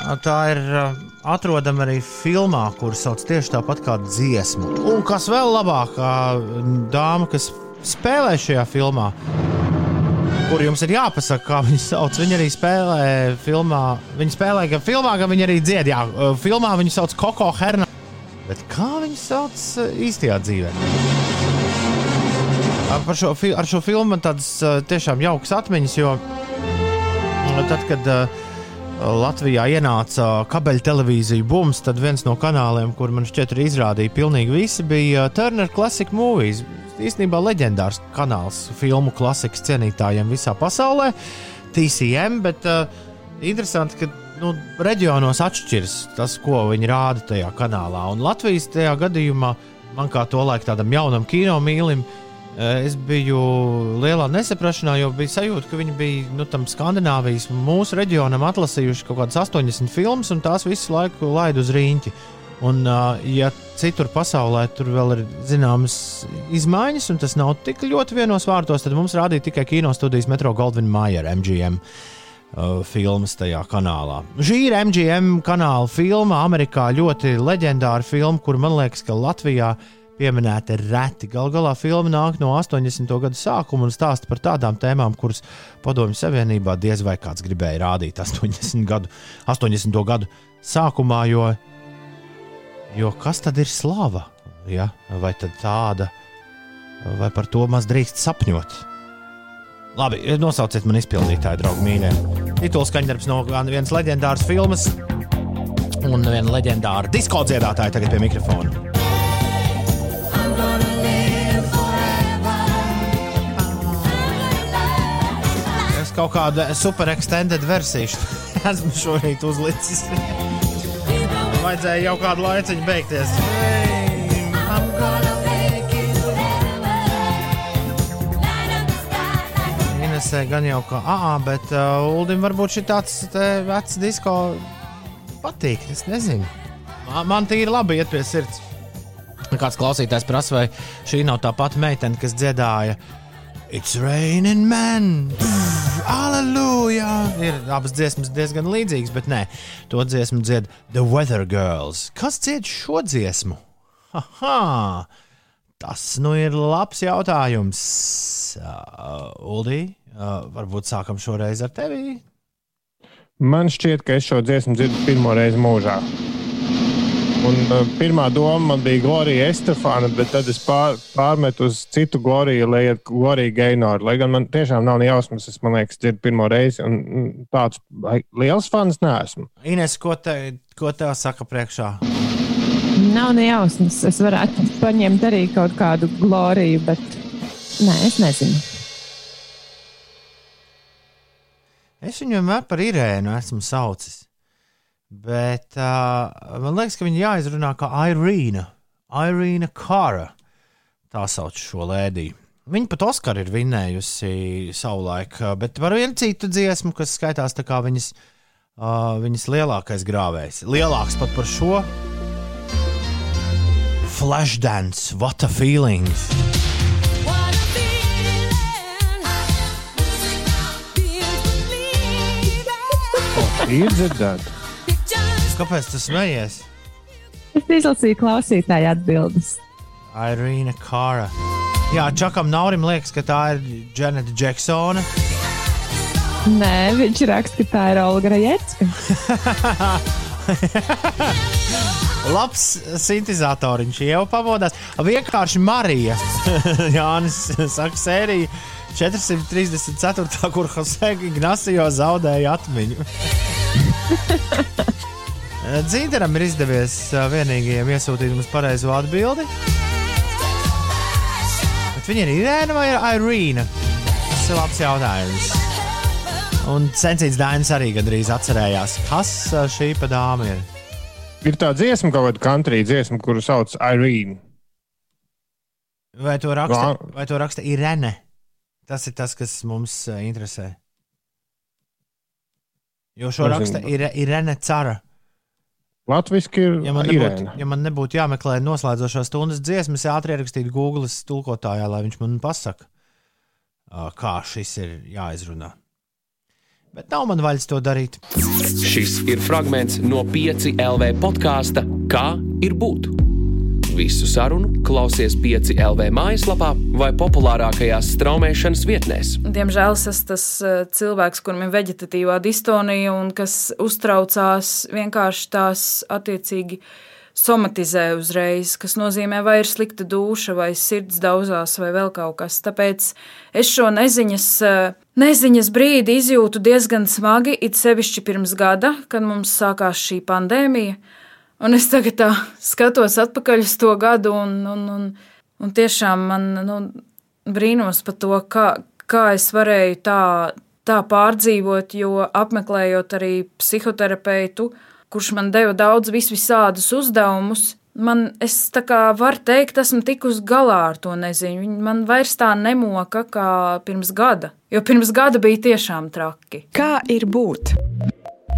Tā ir atrodama arī filmā, kuras sauc tieši tāpat kā dziesma. Un kas vēl labāk, uh, dāma, kas spēlē šajā filmā, kur jums ir jāpasaka, kā viņi sauc. Viņa arī spēlē filmā. Viņa spēlē gan filmā, gan viņa arī dzied. Jā, filmā viņu sauc Koko Herna. Bet kā viņu sauc īstajā dzīvē? Ar šo, ar šo filmu man tādas tiešām jaukas atmiņas, jo tad, kad uh, Latvijā ienāca kabeļu televīzija bums, tad viens no kanāliem, kur man šķiet izrādīja pilnīgi visi, bija uh, Turner Classic Movies. Īstenībā leģendārs kanāls filmu klasikas cienītājiem visā pasaulē, TCM, bet uh, interesanti, ka nu, reģionos atšķiras tas, ko viņi rāda tajā kanālā. Un Latvijas tajā gadījumā man kā to laikam tādam jaunam kino mīlim, eh, es biju lielā nesaprašanā, jo bija sajūta, ka viņi bija nu, tam Skandināvijas mūsu reģionam atlasījuši kaut kādas 80 filmas, un tās visu laiku laid uz rīņķi. Un, uh, ja citur pasaulē tur vēl ir zināmas izmaiņas, un tas nav tik ļoti vienos vārtos, tad mums rādīja tikai kino studijas Metro Goldwyn Mayer MGM uh, filmas tajā kanālā. Šī ir MGM kanāla filma, Amerikā ļoti leģendāra filma, kur man liekas, ka Latvijā pieminēta reti. Galu galā filma nāk no 80. gadu sākuma un stāsta par tādām tēmām, kuras Padomju Savienībā diez vai kāds gribēja rādīt 80. gadu, 80. gadu sākumā, jo, jo kas tad ir slava? Ja? Vai tāda, vai par to maz drīkst sapņot? Labi, nosauciet man izpildītāju, draugi mīļie. Tituls skaņdarbs no vienas leģendāras filmas un viena leģendāra disko dziedātāja tagad pie mikrofona. Kaut kādu super extended versiju esmu šorīt uzlicis. Vajadzēja jau kādu laiciņu beigties. Inesē gan jau kā ā, bet uh, Uldim varbūt šī tāds vecs disko patīk. Es nezinu. Man, tīri labi iet pie sirds. Kāds klausītājs prasa, vai šī nav tā pati meitene, kas dziedāja It's raining man! Aleluja! Ir abas dziesmas diezgan līdzīgas, bet nē, to dziesmu dzied The Weather Girls. Kas dzied šo dziesmu? Haha! Tas nu ir labs jautājums. Uh, Uldī, uh, varbūt sākam šoreiz ar tevi. Man šķiet, ka es šo dziesmu dzirdu pirmo reizi mūžā. Un, uh, pirmā doma man bija Glorija Estefāna, bet tad es pār, pārmetu uz citu Gloriju, lai iet Glorija Gainoru. Lai gan man tiešām nav jausmas, es man liekas, dzirdu pirmo reizi. Un tāds liels fans neesmu. Ines, ko, te, ko tev saka priekšā? Nav ne jausmas. Es varētu paņemt arī kaut kādu gloriju, bet nē, es nezinu. Es viņu vienmēr par Irēnu esmu saucis. Bet uh, man liekas, ka viņa jāizrunā kā Irīna. Irīna Kara. Tā sauc šo lēdiju. Viņa pat Oskaru ir vinnējusi savulaik, bet par vienu citu dziesmu, kas skaitās tā kā viņas, uh, viņas lielākais grāvējs. Lielāks pat par šo. Flashdance, what a feeling! Ir dzirdēta. Kāpēc tas smejies? Es izlasīju klausītāju atbildes. Irīna Kara. Jā, Čakam Naurim liekas, ka tā ir Janeta Džeksona. Nē, viņš raksta, ka tā ir Olga Rajecka. Labs sintēzatoriņš jau pamodās. Vienkārši Marija. Jānis saka, sērija 434. kur Jose Ignacio zaudēja atmiņu. Dzīveram ir izdevies ā, vienīgajam iesūtīt mums pareizo atbildi. Bet viņa ir Irēna vai ir Irīna? Tas ir labs jautājums. Un Sensīts Dainis arī gandrīz atcerējās, kas ā, šī pa dāma ir. Ir tā dziesma, kaut kāda country dziesma, kuru sauc Irīna. Vai to raksta, Vā- vai to raksta Irēna? Tas ir tas, kas mums interesē. Jo šo Nezinu. raksta Ir- Irēna Cara. Latvijasiski ir Ja man, nebūtu, Irēna. ja man nebūtu jāmeklē noslēdzošās stundas dziesmas, ātri ierakstītu Google tulkotājā, lai viņš man pasaka, kā šis ir jāizrunā. Bet nav man vaļas to darīt. Šis ir fragments no 5 LV podkāsta Kā ir būt? Visu sarunu klausies 5 LV mājaslapā vai populārākajās straumēšanas vietnēs. Diemžēl es tas eh, cilvēks, kuram ir veģetatīvā distonija un kas uztraucās vienkārši tās attiecīgi somatizē uzreiz, kas nozīmē, vai ir slikta duša, vai sirds daudzās, vai vēl kaut kas. Tāpēc es šo neziņas, eh, neziņas brīdi izjūtu diezgan smagi, it sevišķi pirms gada, kad mums sākās šī pandēmija. Un es tagad tā skatos atpakaļ uz to gadu, un, un, un, un tiešām man nu, brīnos par to, kā, kā es varēju tā, tā pārdzīvot, jo apmeklējot arī psihoterapeitu, kurš man deva daudz vis visādus uzdevumus. Man, es tā kā varu teikt, esmu tikus galā ar to neziņu. Viņa man vairs tā nemoka kā pirms gada, jo pirms gada bija tiešām traki. Kā ir būt?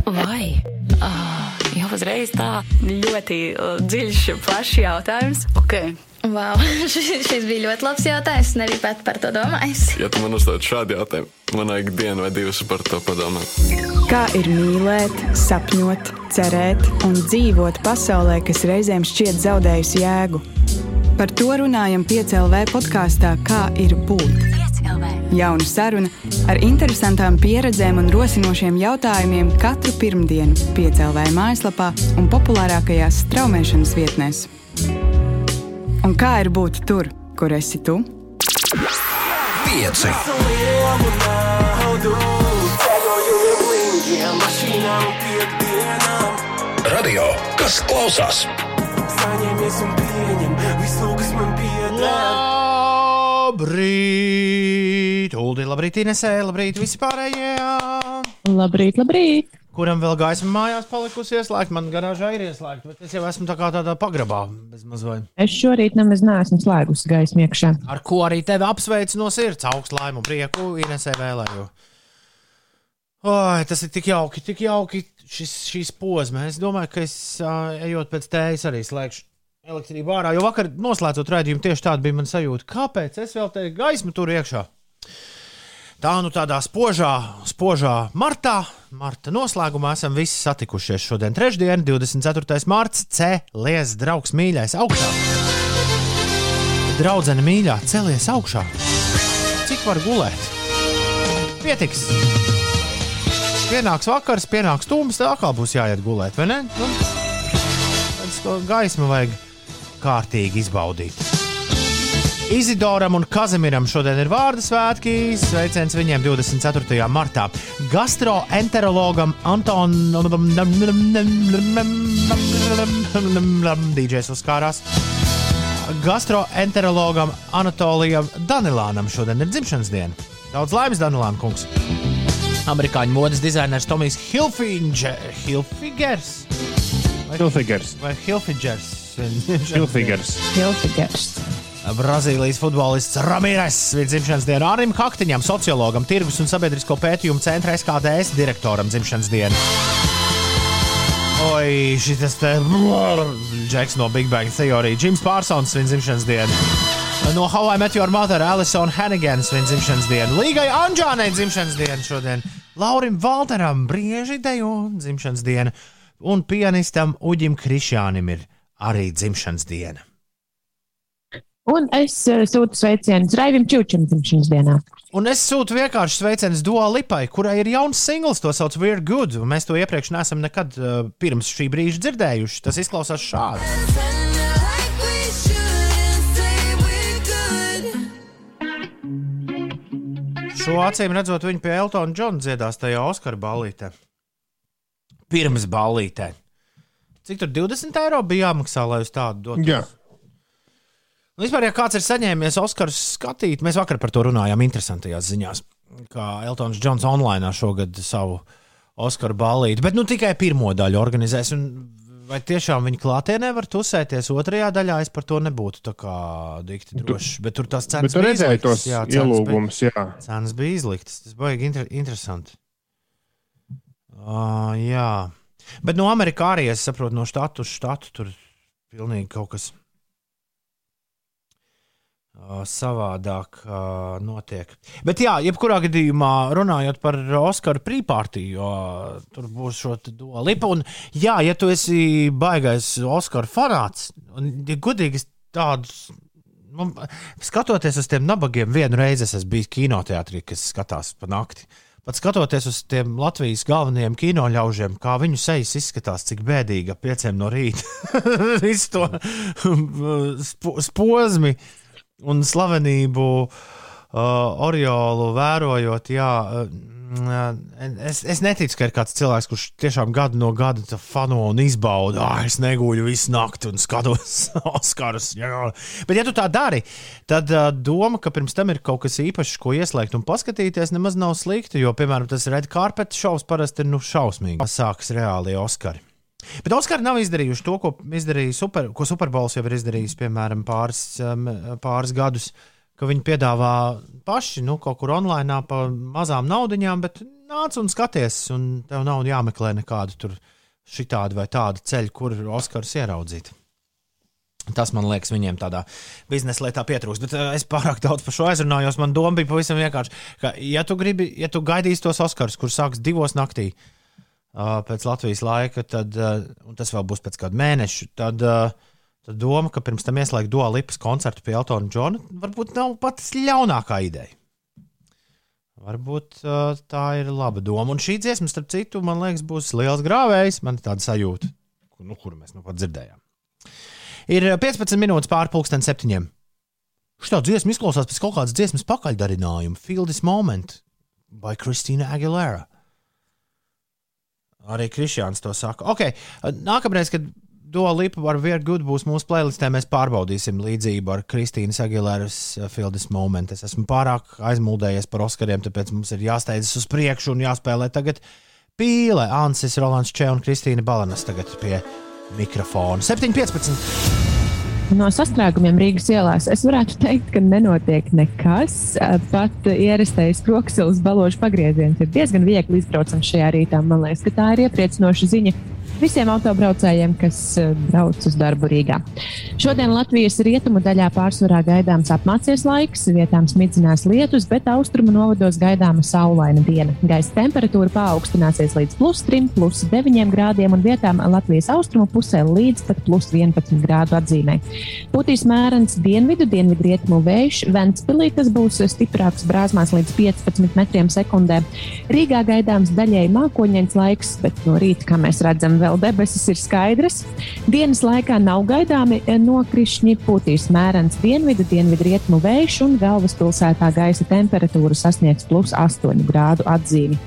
Vai? Ah, jau uzreiz tā ļoti uh, dziļš, plašs jautājums. Okay. Wow, šis, šis bija ļoti labs jautājums. Es nebiju pat par to domājis. Ja tu man uzdod šādu jautājumu, man vajag dienu vai divas par to padomāt. Kā ir mīlēt, sapņot, cerēt un dzīvot pasaulē, kas reizēm šķiet zaudējusi jēgu? Par to runājam piecēlē podkāstā Kā ir būt? Jauna saruna ar interesantām pieredzēm un rosinošiem jautājumiem katru pirmdienu piecēlē mājaslapā un populārākajās straumēšanas vietnēs. Un kā ir būt tur, kur esi tu? Pieci. Radio, kas klausās? Labrīt! Uldi, labrīt, Inesē, labrīt, visi pārējie! Labrīt, labrīt! Kuram vēl gaisma mājās palikusi ieslēgta, man garāžā ir ieslēgta, bet es jau esmu tā kā tādā pagrabā. Es šorīt nemaz neesmu slēgusi gaismu iekšā. Ar ko arī tevi apsveicu no sirds, augstu laimu prieku Inesē vēlēju. Oi, tas ir tik jauki, tik jauki šis, šīs posms. Es domāju, ka es ejot pēc tējas arī slēgšu elektrību ārā. Jo vakar noslēdzot raidījumu, tieši tāda bija mana sajūta. Kāpēc es vēl te gaismu tur iekšā? Tā nu tādā spožā, spožā martā, marta noslēgumā esam visi satikušies šodien, trešdien, 24. mārciņā, cēlies draugs mīļais augšā. Draudzene mīļā, celies augšā. Cik var gulēt? Pietiks. Pienāks vakars, pienāks tūms, tad atkal būs jāiet gulēt, vai ne? Nu, gaismu vajag kārtīgi izbaudīt. Izidoram un Kazimiram šodien ir vārdu svētki. Sveiciens viņiem 24. martā. Gastroenterologam Antonam DJs uzkārās. Gastroenterologam Anatolijam Danilānam šodien ir dzimšanas diena. Daudz laimes, Danilāna kungs! Amerikāņu modes dizainers Tomijs Hilfiger, Hilfigers. Hilfigers. Vai Hilfigers? Hilfigers. Hilfigers. Brazīlijas futbolists Ramirez svin dzimšanas dienu Arim Kaktiņam, sociologam, tirgus un sabiedrisko pētījumu centra SKDS direktoram dzimšanas dienu. Oi, šis te Džeks no Big Bang Theory, Jims Pārsons svin dzimšanas dienu. No Hawaii Met Your Mother, Alison Hannigan svin dzimšanas dienu. Līgai Anģānai dzimšanas dienu šodien. Laurim Valteram brieži dejo dzimšanas diena. Un pianistam Uģim Krišjānim ir arī dzimšanas diena. Un es uh, sūtu sveicienus Raivim Čučam dzimšanas dienā. Un es sūtu vienkārši sveicienus Dua Lipai, kurai ir jauns singls, to sauc We're Good. Mēs to iepriekš neesam nekad uh, pirms šī brīža dzirdējuši. Tas izklausās šādi. Šo acīm redzot, viņi pie Eltona Džona dziedās tajā Oskara ballītē. Pirms ballītē. Cik tur 20 eiro bija jāmaksā, lai uz tādu dotu? Jā. Nu, vispār, ja kāds ir saņēmies Oskaru skatīt, mēs vakar par to runājām interesantajās ziņās, kā Eltons Džons online šogad savu Oskaru ballīti, bet nu tikai pirmo daļu organizēs. Un vai tiešām viņi klātienē var tusēties otrajā daļā, es par to nebūtu tā kā dikti drošs. Bet tur tās cenas Bet tu bija izliktas. tos Jā, cenas ielūgumus, bija- jā. Cenas bija izliktas. Tas bija inter interesanti. Uh, jā. Bet no Amerikas arī es saprotu, no štatu uz štatu tur pilnīgi kaut kas uh, savādāk uh, notiek. Bet, jā, jebkurā gadījumā runājot par Oskaru prīpārtiju, jo tur būs šo lipu. Un, jā, ja tu esi baigais Oskaru fanāts, un, ja godīgi tādus. Nu, skatoties uz tiem nabagiem, vienu reizi es bijis kinoteātrī, kas skatās pa nakti. Pat skatoties uz tiem Latvijas galvenajiem kinoļaužiem, kā viņu sejas izskatās, cik bēdīgi ap pieciem no rīta. Visu to spo- posmu un slavenību uh, Oriolu vērojot, jā, uh, es, es neticu, ka ir kāds cilvēks, kurš tiešām gadu no gada fano un izbauda, ah, es negūļu visu nakti un skatos Oskarus. Bet, ja tu tā dari, tad uh, doma, ka pirms tam ir kaut kas īpašs, ko ieslēgt un paskatīties, nemaz nav slikti, jo, piemēram, tas red carpet šovs parasti ir nu, šausmīgi. Sākas reāli Oskari. Bet Oskari nav izdarījuši to, ko izdarīja super, ko Superbols jau ir izdarījis, piemēram, pāris, pāris gadus, ka viņi piedāvā paši nu, kaut kur online par mazām naudiņām, bet nāc un skaties, un tev nav jāmeklē nekādu tur šitādu vai tādu ceļu, kur Oskars ieraudzīt. Tas man liekas, viņiem tādā biznesa lietā pietrūkst. Bet es pārāk daudz par šo aizrunājos. Man doma bija pavisam vienkārši, ka, ja tu, gribi, ja tu gaidīsi tos Oskars, kur sāks divos naktī pēc Latvijas laika, tad tas vēl būs pēc kāda mēneša, tad, uh, tad doma, ka pirms tam ieslēgt duālu lipas koncertu pie Eltona Džona, varbūt nav pats ļaunākā ideja. Varbūt uh, tā ir laba doma. Un šī dziesma, starp citu, man liekas, būs liels grāvējs. Man ir tāda sajūta, kur, nu, kuru mēs nu pat dzirdējām. Ir 15 minūtes pāri pusdienas septiņiem. Šī dziesma izklausās pēc kaut kādas dziesmas pakaļdarinājuma. Feel this moment by Kristīna Aguilera. Arī Kristiāns to saka. Okay. Nākamreiz, kad Dua Lipa ar Vieru Good būs mūsu playlistē, mēs pārbaudīsim līdzību ar Kristīnas Aguileras uh, Feel this moment. Es esmu pārāk aizmuldējies par Oskariem, tāpēc mums ir jāsteidzas uz priekšu un jāspēlē tagad pīle. Ansis, Rolands Čē un Kristīna Balanas tagad pie mikrofona. 7.15. No sastrēgumiem Rīgas ielās es varētu teikt, ka nenotiek nekas. Pat ierastais Kroksilas balāžu pagrieziens ir diezgan viegli izbraucams šajā rītā. Man liekas, ka tā ir iepriecinoša ziņa visiem autobraucējiem, kas eh, brauc uz darbu Rīgā. Šodien Latvijas rietumu daļā pārsvarā gaidāms apmācies laiks, vietām smidzinās lietus, bet austrumu novados gaidāma saulaina diena. Gaisa temperatūra paaugstināsies līdz plus 3, plus 9 grādiem un vietām Latvijas austrumu pusē līdz pat plus 11 grādu atzīmē. Putīs mērens dienvidu, dienvidu rietumu vējš, Ventspilī tas būs stiprāks brāzmās līdz 15 metriem sekundē. Rīgā gaidāms daļēji mākoņains laiks, bet no rīta, kā mēs redzam, vēl vēl debesis ir skaidras. Dienas laikā nav gaidāmi nokrišņi, pūtīs mērens dienvidu, dienvidu rietumu vējš un galvaspilsētā gaisa temperatūra sasniegs plus 8 grādu atzīmi.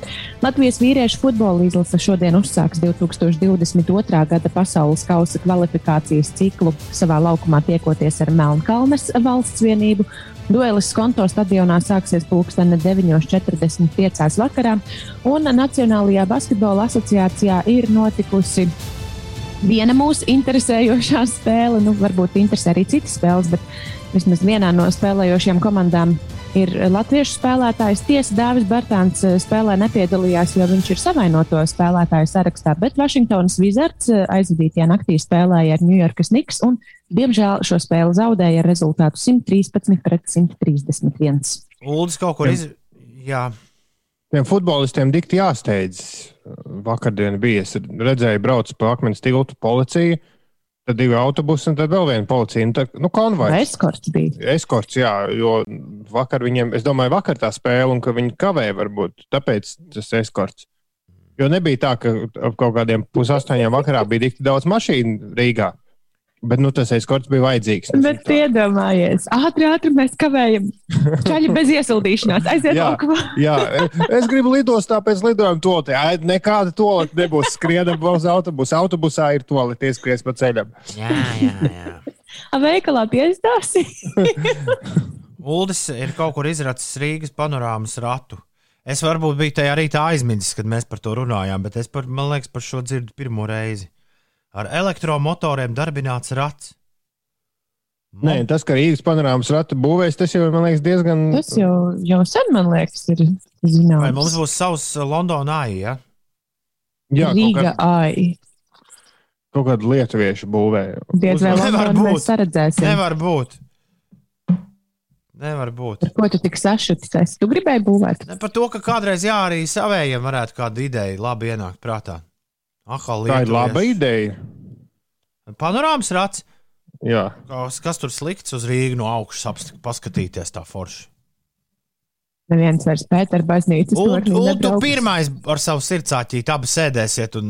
Latvijas vīriešu futbola izlase šodien uzsāks 2022. gada pasaules kausa kvalifikācijas ciklu savā laukumā tiekoties ar Melnkalnes valsts vienību. Duelis Konto stadionā sāksies pulksteni 9.45. vakarā, un Nacionālajā basketbola asociācijā ir notikusi viena mūsu interesējošā spēle. Nu, varbūt interesē arī citas spēles, bet vismaz vienā no spēlējošajām komandām ir latviešu spēlētājs. Tiesa Dāvis Bartāns eh, spēlē nepiedalījās, jo viņš ir savainoto spēlētāju sarakstā, bet Vašingtonas Wizards eh, aizvadītajā naktī spēlēja ar New Yorkas Knicks un, diemžēl, šo spēli zaudēja ar rezultātu 113 pret 131. Uldis kaut kur iz... Jā. Tiem futbolistiem dikti jāsteidz. Vakardien bija. Es redzēju, brauc pa akmens tiltu policiju. Tad divi autobusi un tad vēl viena policija. Nu, tad, nu, konvojs. Eskorts bija. Eskorts, jā, jo vakar viņiem, es domāju, vakar tā spēle un ka viņi kavēja varbūt, tāpēc tas eskorts. Jo nebija tā, ka ap kaut kādiem pusaustoņiem vakarā bija tik daudz mašīnu Rīgā. Bet nu, tas eskorts bija vajadzīgs. Bet iedomājies, ātri, ātri mēs kavējam. Čaļi bez iesildīšanās. Aiziet jā, laukumā. jā, es gribu lidostā pēc lidojuma tolotē. Nekāda tolota nebūs. Skrienam uz autobusu. Autobusā ir tolota, ieskries pa ceļam. Jā, jā, jā. A veikalā piestāsi. Uldis ir kaut kur izracis Rīgas panorāmas ratu. Es varbūt biju tajā rītā aizmirsis, kad mēs par to runājām, bet es par, man liekas, par šo dzirdu pirmo reizi. Ar elektromotoriem darbināts rats. Nē, tas, ka Rīgas panorāmas ratu būvēs, tas jau man liekas diezgan. Tas jau, jau sen, man liekas, ir Vai zināms. mums būs savs Londonā, ja? Jā, Rīga kā- ai. kaut kāda lietuviešu būvēja. Diez vai būt. mēs saredzēsim. Nevar būt. Nevar būt. Ko tu tik sašutis? Tu gribēji būvēt? Ne par to, ka kādreiz jā, arī savējiem varētu kāda ideja labi ienākt prātā. Ahā, Tā ir laba ideja. Panorāmas rats. Jā. Kas, kas tur slikts uz Rīgas no augšas paskatīties tā forši? Neviens vairs Pētera baznīcas Un, un tu pirmais ar savu sirdsāķīti abi sēdēsiet un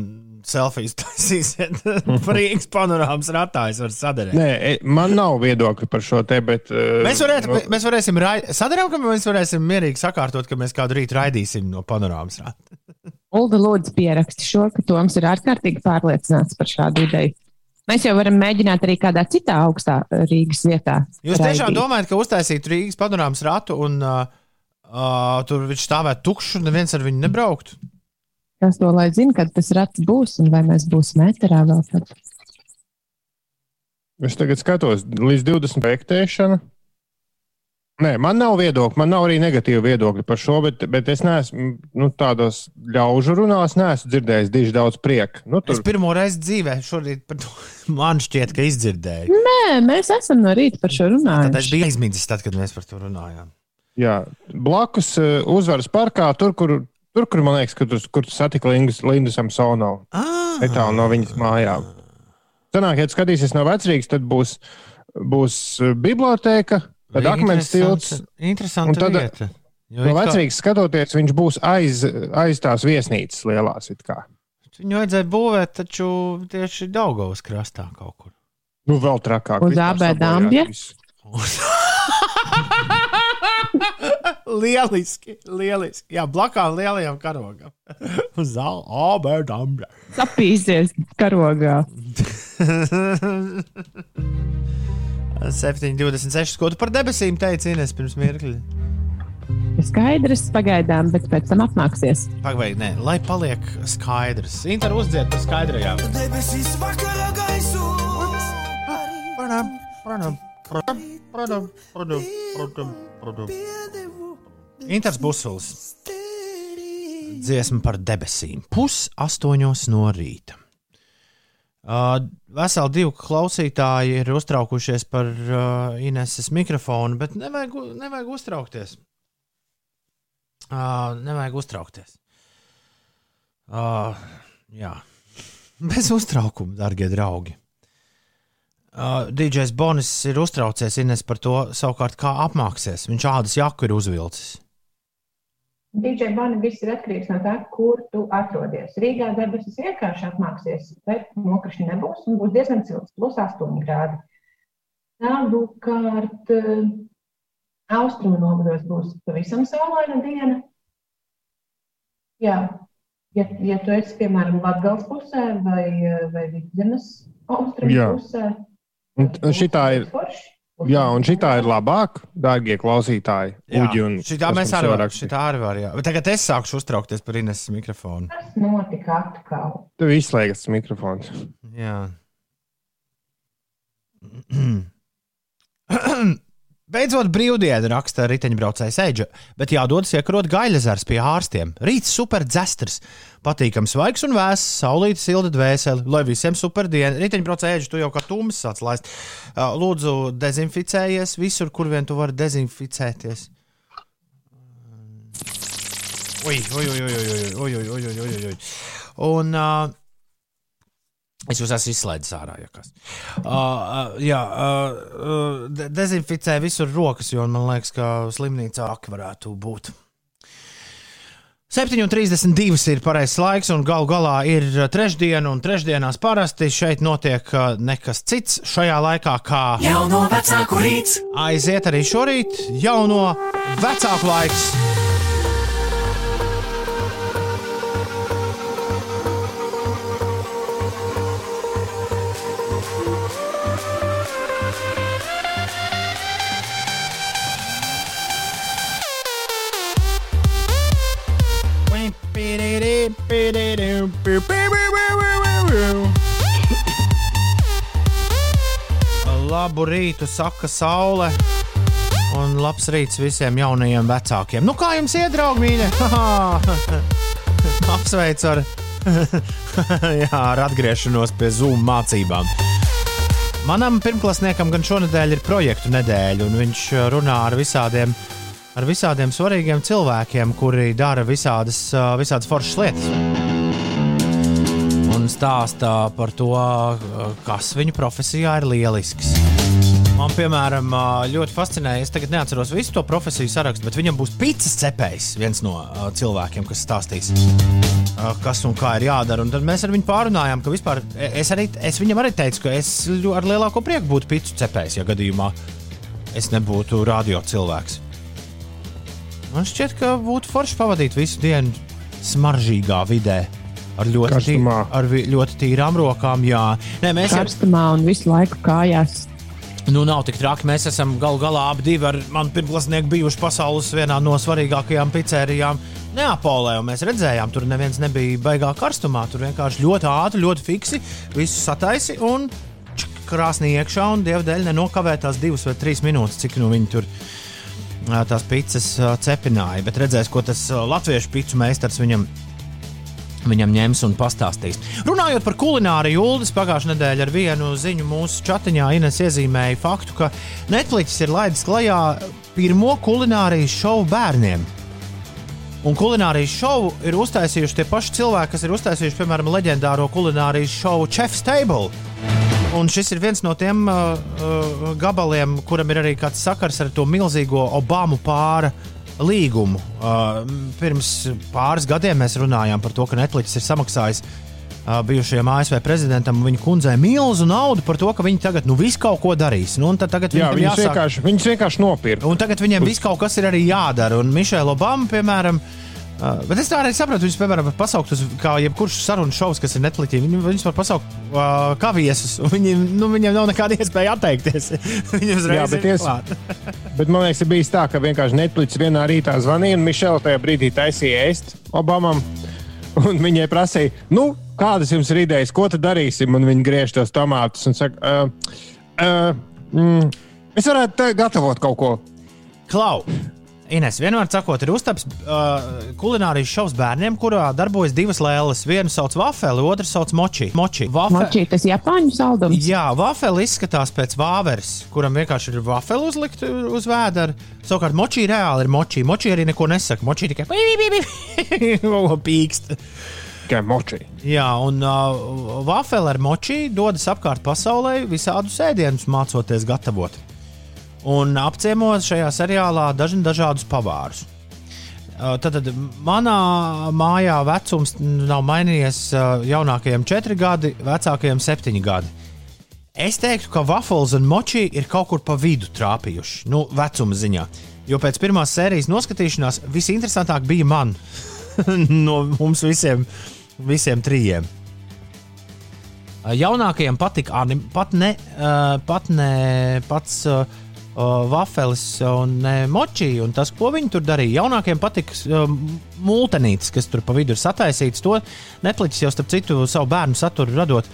selfijas taisīsiet Rīgas panorāmas ratā. Es varu sadarīt. Nē, e, man nav viedokļa par šo te, bet. uh, Mēs, varētu, nu, mēs varēsim sadarīt, ka mēs varēsim mierīgi sakārtot, ka mēs kādu rītu raidīsim no panorāmas rāta. Ulda lūdzu pieraksti šo, ka Toms ir ārkārtīgi pārliecināts par šādu ideju. Mēs jau varam mēģināt arī kādā citā augstā uh, Rīgas vietā. Jūs tiešām raidīt. domājat, ka uztaisītu Rīgas panorāmas ratu un uh, uh, tur viņš stāvētu tukšs un neviens ar viņu nebrauktu? Kas to lai zina, kad tas rats būs un vai mēs būsim metrā vēl tad? Es tagad skatos, līdz 20 projektēšana. Nē, man nav viedokļa, man nav arī negatīva viedokļa par šo, bet, bet es neesmu nu, tādos ļaužu runās, neesmu dzirdējis diži daudz prieka. Nu, Es pirmo reizi dzīvē šorīt par to man šķiet, ka izdzirdēju. Nē, mēs esam no rīta par šo Tad es runājuši. biju aizmirsis, tad, kad mēs par to runājām. Jā, blakus uh, uzvaras parkā, tur, kur, tur, kur man liekas, ka tur, kur tu satiki Lindu, Samsonovu. Ah, Netālu no viņas mājām. Sanāk, ja tu skatīsies no vecrīgas, tad būs, būs uh, biblioteka, tad akmens tilts. Interesanti. Un tad- vieta. Jo No vecrīgas skatoties, viņš būs aiz, aiz tās viesnīcas lielās. it kā. Viņu vajadzēja būvēt taču tieši Daugavas krastā kaut kur. Nu, vēl trakāk. Uz vispār AB sabojāt Dambja? visu. lieliski, lieliski. Jā, blakām lielajam karogam. Uz zāle, abēdām. Sapīsies karogā. 7,26. Ko tu par debesīm teici, Ines, pirms mirkļa? Skaidrs pagaidām, bet pēc tam apmāksies. Pagaidi, nē, lai paliek skaidrs. Inter uzdzied par skaidrajām. Debesīs vakarā gaisos. Pradam, pradam, pradam, pradam, pradam, pradam, pradam. Inters Busls. Dziesma par debesīm. Pus astoņos no rīta. Uh, veseli divi klausītāji ir uztraukušies par uh, Ineses mikrofonu, bet nevajag, nevajag uztraukties. Uh, nevajag uztraukties. Uh, jā, bez uztraukuma, darbie draugi. Uh, DJs Bonis ir uztraucies Ines par to, savukārt, kā apmāksies. Viņš ādas jaku ir uzvilcis. DJ Bani viss ir atkarīgs no tā, kur tu atrodies. Rīgā debesis vienkārši apmāksies, bet nokrišņi nebūs un būs diezgan silts, plus 8 grādi. Savukārt, eh, austrumu novados būs pavisam saulaina diena. Jā, ja, ja tu esi, piemēram, Latgals pusē vai, eh, vai Vidzemes austrumu pusē, Un t- šitā ir. forši. Jā, un šitā ir labāk, dārgie klausītāji. Uģi un šitā mēs arī varam. Šitā arī var, jā. Bet tagad es sākšu uztraukties par Ineses mikrofonu. kas notika atkal? Tev izslēgts mikrofons. Jā. Beidzot, brīvdiena raksta riteņbraucējs Eģa, bet jādodas iekarot gaļazars pie ārstiem. Rīts super dzestrs, patīkams, svaigs un vēss, saulīta silta dvēseli, lai visiem super diena. Riteņbraucēji tu jau kā tums sāc laist. Ā, Lūdzu, dezinficējies visur, kur vien tu vari dezinficēties. Ui, ui, ui, ui, ui, ui, ui, ui, ui, ui. Un uh, es jūs esmu izslaidis ārā, ja kas. Uh, uh, jā, uh, de dezinficē visur rokas, jo man liekas, ka slimnīcā ak varētu būt. 7,32 ir pareizais laiks, un galu galā ir trešdiena, un trešdienās parasti šeit notiek uh, nekas cits šajā laikā, kā Jauno vecāku rīts. aiziet arī šorīt, jauno vecāku laiks. Labu rītu, saka saule. Un labs rīts visiem jaunajiem vecākiem. Nu, kā jums iet, draugi, mīļie? Apsveicu ar, jā, ar atgriešanos pie Zoom mācībām. Manam pirmklasniekam gan šonadēļ ir projektu nedēļa, un viņš runā ar visādiem, ar visādiem svarīgiem cilvēkiem, kuri dara visādas, visādas foršas lietas. Stāstā par to, kas viņa profesijā ir lielisks. Man, piemēram, ļoti fascinēja, es tagad neatceros visu to profesiju sarakstu, bet viņam būs pīcis cepējs, viens no ā, cilvēkiem, kas stāstīs, ā, kas un kā ir jādara. Un tad mēs ar viņu pārunājām, ka vispār e- es, arī, es viņam arī teicu, ka es ar lielāko prieku būtu pīcis cepējs, ja gadījumā es nebūtu radio cilvēks. Man šķiet, ka būtu forši pavadīt visu dienu smaržīgā vidē. Ar ļoti, tī, ar vi- ļoti tīrām rokām, jā. Nē, mēs Karstumā un visu laiku kājās. Nu, nav tik traki. Mēs esam galu galā abi divi ar manu pirmklasnieku bijuši pasaules vienā no svarīgākajām pizzērijām Neapolē. un Mēs redzējām, tur neviens nebija baigā karstumā. Tur vienkārši ļoti ātri, ļoti fiksi visu sataisi un krāsnī iekšā. Un dievu dēļ nenokavē tās divas vai trīs minūtes, cik nu viņi tur tās pizzas cepināja. Bet redzēs, ko tas latviešu pizzu meistars viņam viņam ņems un pastāstīs. Runājot par kulināriju, Ulas pagājušajā nedēļā ar vienu ziņu mūsu chatiņā Ines iezīmēja faktu, ka Netflix ir laidis klajā pirmo kulinārijas šovu bērniem. Un kulinārijas šovu ir uztaisījuši tie paši cilvēki, kas ir uztaisījuši, piemēram, leģendāro kulinārijas šovu Chef's Table. Un šis ir viens no tiem uh, uh, gabaliem, kuram ir arī kāds sakars ar to milzīgo Obamu pāra līgumu. Uh, pirms pāris gadiem mēs runājām par to, ka Netflix ir samaksājis uh, bijušajam ASV prezidentam un viņa kundzei milzu naudu par to, ka viņi tagad nu, visu kaut ko darīs. Nu, tagad Jā, viņus jāsāk- vienkārši, viņus vienkārši nopirka. Un tagad viņiem viss kaut kas ir arī jādara. Un Mišela Obama, piemēram, uh, bet es tā arī saprotu, viņus, piemēram, var pasaukt uz kā jebkurš sarunu šovs, kas ir Netflixī. Viņi, viņus var pasaukt uh, kā viesus. Viņi, nu, viņiem nav nekāda iespēja atteikties. Viņi uzreiz Jā, bet es-. Bet man liekas, ir bijis tā, ka vienkārši Netflix vienā rītā zvanīja un Mišela tajā brīdī taisīja ēst Obamam. Un viņai prasīja, nu, kādas jums ir idejas, ko tad darīsim? Un viņi griež tos tomātus un saka, uh, uh, mm, es varētu gatavot kaut ko. Klau! Ines, vienmēr sakot, ir uztaps uh, kulinārijas šovs bērniem, kurā darbojas divas lēles. Vienu sauc Vafeli, otru sauc Moči. Moči. Vafe- Močī, tas Japāņu saldums. Jā, vafeli izskatās pēc vāveres, kuram vienkārši ir vafeli uzlikt uz vēdera. Savukārt, močī reāli ir močī. Močī arī neko nesaka. Močī tikai pīkst. Tikai močī. Jā, un uh, vafeli ar močī dodas apkārt pasaulē visādus ēdienus mācoties gatavot. Un apciemos šajā seriālā daži dažādus pavārus. Uh, Tad, tad manā mājā vecums nav mainījies uh, jaunākajiem četri gadi, vecākajiem septiņi gadi. Es teiktu, ka Waffles un Moči ir kaut kur pa vidu trāpījuši, nu, vecuma ziņā. Jo pēc pirmās sērijas noskatīšanās visinteresantāk bija man no mums visiem, visiem trijiem. Uh, Jaunākajiem patika anim, pat ne, uh, pat ne pats uh, uh, vafelis un uh, moči. Un tas, ko viņi tur darīja, jaunākiem patika uh, multenītis, kas tur pa vidu ir sataisīts. To Netflix jau starp citu savu bērnu saturu radot.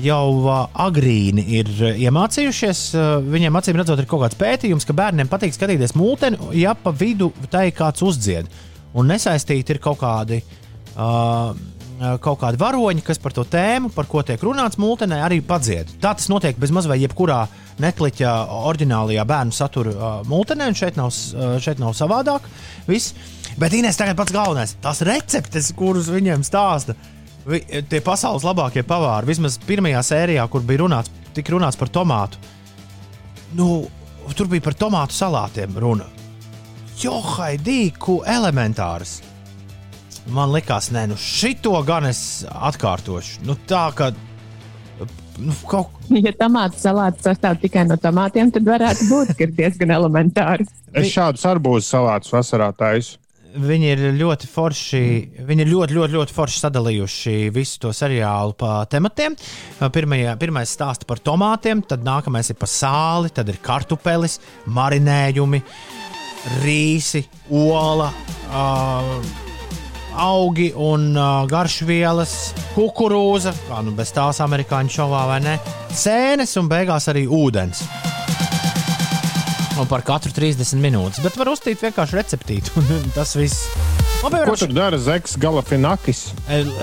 Jau uh, agrīni ir uh, iemācījušies. Uh, viņiem acīm redzot, ir kaut kāds pētījums, ka bērniem patīk skatīties mūteni, ja pa vidu tai kāds uzdzied. Un nesaistīti ir kaut kādi uh, kaut kādi varoņi, kas par to tēmu, par ko tiek runāts mūtenē, arī padzied. Tā tas notiek bez maz vai jebkurā Netflix oriģinālajā bērnu satura mūtenē, un šeit nav, šeit nav savādāk. Viss. Bet Inês tagad pats galvenais - tās receptes, kuras viņiem stāsta. Vi, tie pasaules labākie pavāri, vismaz pirmajā sērijā, kur bija runāts, tika runāts par tomātu. Nu, tur bija par tomātu salātiem runa. Johai, dīku elementārs. Man liekas, nē, nu šito gan es atkārtošu. Nu, tā kā nu, kaut Ja tomātu salāts sastāv tikai no tomātiem, tad varētu būt, ka ir diezgan elementāri. Es šādus arbūzu salātus vasarā taisu. Viņi ir ļoti forši. Viņi ir ļoti, ļoti, ļoti forši sadalījuši visu to seriālu pa tematiem. Pirmajā, pirmais stāsta par tomātiem, tad nākamais ir par sāli, tad ir kartupelis, marinējumi, rīsi, ola. Uh, augi un uh, garšvielas, kukurūza, kā nu bez tās amerikāņu šovā vai ne, sēnes un beigās arī ūdens. Un par katru 30 minūtes, bet var uztīt vienkārši receptītu. Tas viss. Man, Ko tur dara Zeks Galafinakis?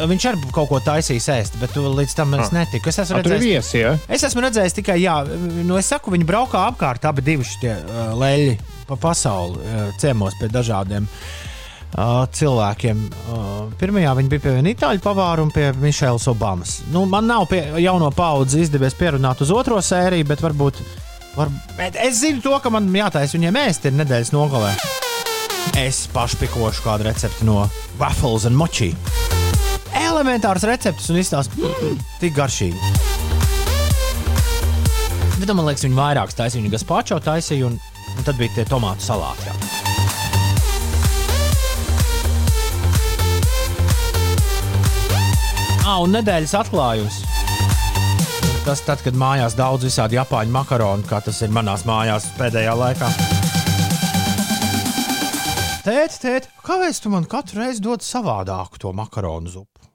Viņš arī kaut ko taisīs ēst, bet līdz tam es Ah. netiku. Es esmu Ah, tur ir redzējis, viesi, ja? es esmu redzējis tikai, jā, nu, es saku, viņi braukā apkārt, abi divi šie uh, leļi pa pasauli, uh, ciemos pie dažādiem uh, cilvēkiem. Pirmajā viņi bija pie viena itāļu pavāra un pie Mišēlas Obamas. Nu, man nav pie jauno paudzi izdevies pierunāt uz otro sēriju, bet varbūt. Var, bet es zinu to, ka man jātaisa viņiem ēst ir nedēļas nogalē. Es pašpikošu kādu recepti no Waffles un Mochi. Elementārs recepts un izstāsta, mm, tik garšīgi. Bet man liekas, viņi vairāk taisīja. Viņi gazpacho taisīja, un, un tad bija tie tomātu salāti. Jā. Ah, un nedēļas atklājums. Tas tad, kad mājās daudz visādi japāņu makaronu, kā tas ir manās mājās pēdējā laikā. Tēt, tēt, kāpēc tu man katru reizi dod savādāku to makaronu zupu?